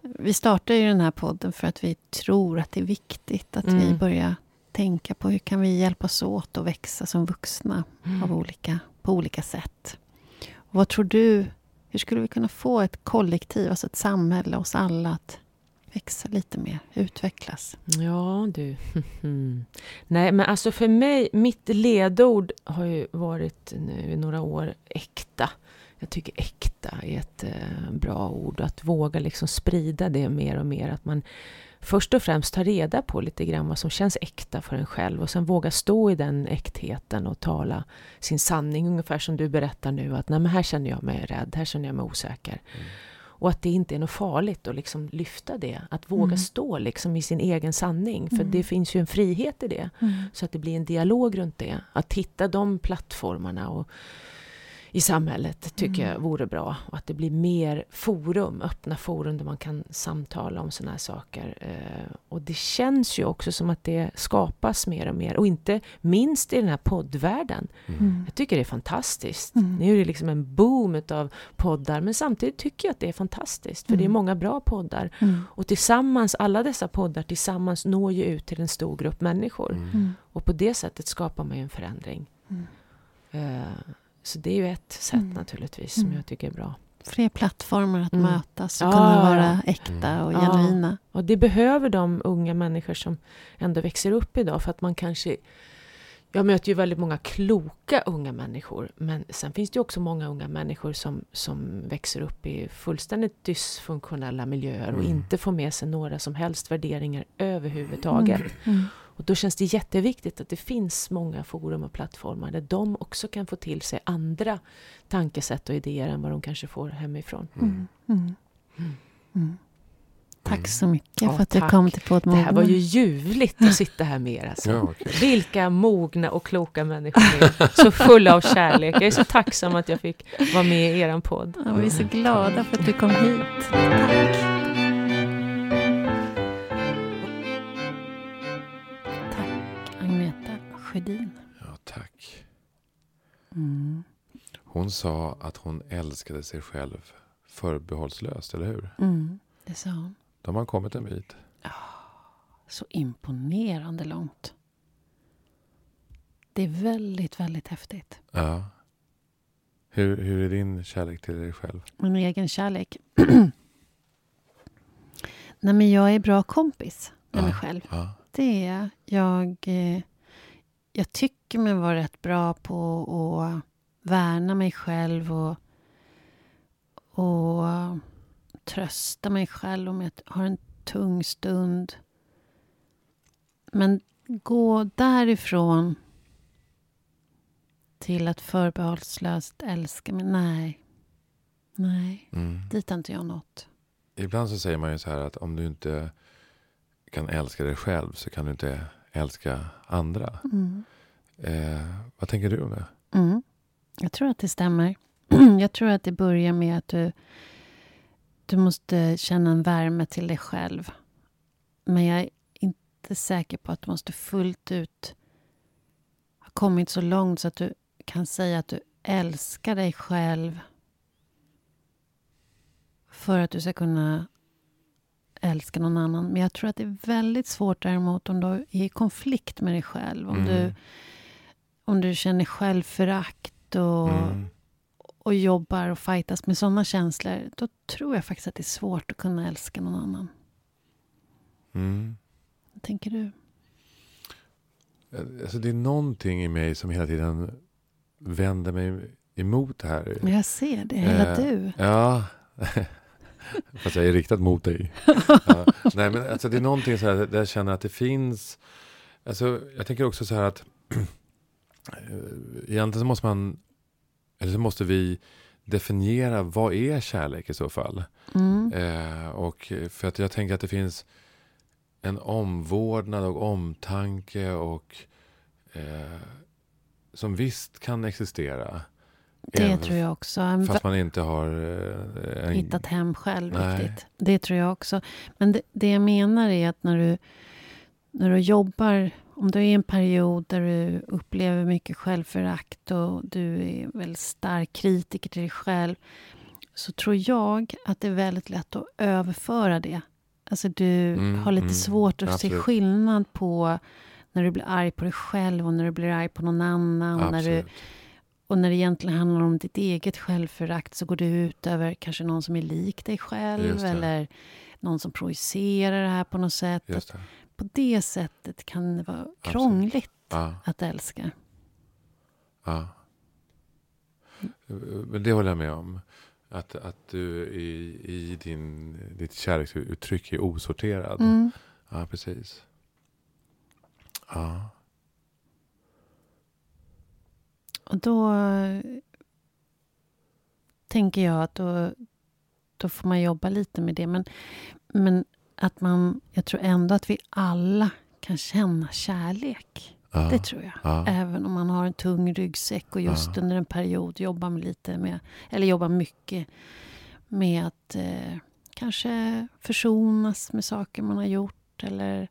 vi startar ju den här podden för att vi tror att det är viktigt att mm. vi börjar tänka på hur kan vi hjälpas åt att växa som vuxna mm. av olika, på olika sätt. Och vad tror du, hur skulle vi kunna få ett kollektiv, alltså ett samhälle, oss alla att växa lite mer, utvecklas? Ja, du. [LAUGHS] Nej, men alltså för mig, mitt ledord har ju varit nu i några år äkta. Jag tycker äkta är ett eh, bra ord. Att våga liksom sprida det mer och mer. Att man först och främst tar reda på lite grann vad som känns äkta för en själv och sen våga stå i den äktheten och tala sin sanning. Ungefär som du berättar nu att Nej, men här känner jag mig rädd, här känner jag mig osäker. Mm. Och att det inte är något farligt att liksom lyfta det. Att våga mm. stå liksom i sin egen sanning. För mm. det finns ju en frihet i det. Mm. Så att det blir en dialog runt det. Att hitta de plattformarna och i samhället tycker mm. jag vore bra. Och att det blir mer forum, öppna forum där man kan samtala om sådana här saker. Eh, och det känns ju också som att det skapas mer och mer. Och inte minst i den här poddvärlden. Mm. Jag tycker det är fantastiskt. Mm. Nu är det liksom en boom av poddar. Men samtidigt tycker jag att det är fantastiskt. För det är mm. många bra poddar. Mm. Och tillsammans, alla dessa poddar tillsammans når ju ut till en stor grupp människor. Mm. Och på det sättet skapar man ju en förändring. Uh, så det är ju ett sätt mm. naturligtvis som mm. jag tycker är bra. Fler plattformar att mm. mötas och ja, kunna vara äkta och genuina. Ja. Och det behöver de unga människor som ändå växer upp idag för att man kanske jag möter ju väldigt många kloka unga människor, men sen finns det också många unga människor som, som växer upp i fullständigt dysfunktionella miljöer och mm. inte får med sig några som helst värderingar överhuvudtaget. Mm. Mm. Och då känns det jätteviktigt att det finns många forum och plattformar där de också kan få till sig andra tankesätt och idéer än vad de kanske får hemifrån. Mm. Mm. Mm. mm. Tack så mycket ja, för att tack. du kom till Podd Det här var ju ljuvligt att sitta här med er. Alltså. Ja, okay. Vilka mogna och kloka människor ni är. Så fulla av kärlek. Jag är så tacksam att jag fick vara med i er podd. Ja, vi är så glada för att du kom hit. Tack. Sjödin. Ja, tack. Mm. Hon sa att hon älskade sig själv förbehållslöst, eller hur? Mm, det sa hon. De har kommit en bit. Så imponerande långt. Det är väldigt, väldigt häftigt. Ja. Hur, hur är din kärlek till dig själv? Min egen kärlek? [CLEARS THROAT] Nej, men jag är bra kompis med ja, mig själv. Ja. Det är jag. Jag tycker mig vara rätt bra på att värna mig själv och, och trösta mig själv om jag har en tung stund. Men gå därifrån till att förbehållslöst älska mig, nej. Nej, mm. dit har inte jag nått. Ibland så säger man ju så här att om du inte kan älska dig själv så kan du inte älska andra. Mm. Eh, vad tänker du om det? Mm. Jag tror att det stämmer. [CLEARS THROAT] jag tror att det börjar med att du, du måste känna en värme till dig själv. Men jag är inte säker på att du måste fullt ut ha kommit så långt så att du kan säga att du älskar dig själv för att du ska kunna älska någon annan. Men jag tror att det är väldigt svårt däremot om du är i konflikt med dig själv. Om, mm. du, om du känner självförakt och, mm. och jobbar och fightas med sådana känslor. Då tror jag faktiskt att det är svårt att kunna älska någon annan. Mm. Vad tänker du? Alltså det är någonting i mig som hela tiden vänder mig emot det här. Men jag ser det, hela eh, du. Ja, [LAUGHS] Fast jag är riktad mot dig. [LAUGHS] ja. Nej, men alltså, det är någonting så här där jag känner att det finns... Alltså, jag tänker också så här att [CLEARS THROAT] egentligen så måste man, eller så måste vi definiera vad är kärlek i så fall. Mm. Eh, och för att jag tänker att det finns en omvårdnad och omtanke och eh, som visst kan existera. Det Även tror jag också. Fast man inte har... Eh, en... Hittat hem själv Nej. riktigt. Det tror jag också. Men det, det, jag menar är att när du, när du jobbar om du är i en period där du upplever mycket självförakt och du är väldigt stark kritiker till dig själv så tror jag att det är väldigt lätt att överföra det. Alltså du Mm, har lite mm, svårt att se absolut. skillnad på när du blir arg på dig själv och när du blir arg på någon annan. Och när, du, Absolut. Och när det egentligen handlar om ditt eget självförakt så går det ut över kanske någon som är lik dig själv eller någon som projicerar det här på något sätt. Det. På det sättet kan det vara krångligt Ja, att älska. ja. Men det håller jag med om. Att, att du i, i din, ditt kärleksuttryck är osorterad. Mm. Ja, precis. Ja. Och då tänker jag att då, då får man jobba lite med det. Men, men att man, jag tror ändå att vi alla kan känna kärlek. ja. Det tror jag. Ja. Även om man har en tung ryggsäck och just Ja. under en period jobbar med lite med, eller jobbar mycket med att eh, kanske försonas med saker man har gjort eller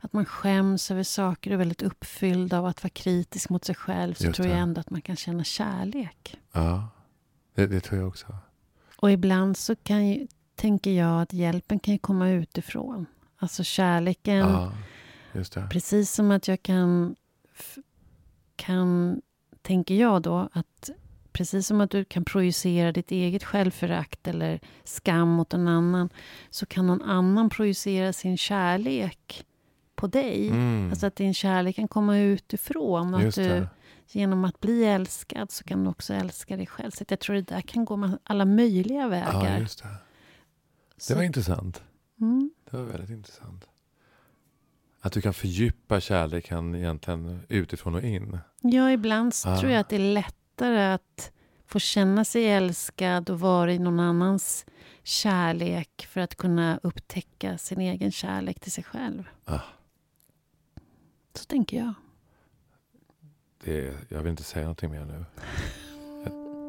att man skäms över saker och är väldigt uppfylld av att vara kritisk mot sig själv så Just tror jag det. ändå att man kan känna kärlek. ja. Det, det tror jag också. Och ibland så kan ju, tänker jag att hjälpen kan ju komma utifrån. Alltså kärleken Ja. Precis som att jag kan, kan, tänker jag då, att precis som att du kan projicera ditt eget självförakt eller skam mot en annan, så kan någon annan projicera sin kärlek på dig. Mm. Alltså att din kärlek kan komma utifrån. Att du, genom att bli älskad så kan du också älska dig själv. Så jag tror det där kan gå alla möjliga Ja, vägar. just det. Så- Det var intressant. mm. Det var väldigt intressant. Att du kan fördjupa kärleken egentligen utifrån och in. Ja, ibland så Ah. tror jag att det är lättare att få känna sig älskad och vara i någon annans kärlek för att kunna upptäcka sin egen kärlek till sig själv. Ah. Så tänker jag. Det, jag vill inte säga någonting mer nu.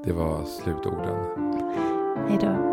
Det var slutorden. Hej då.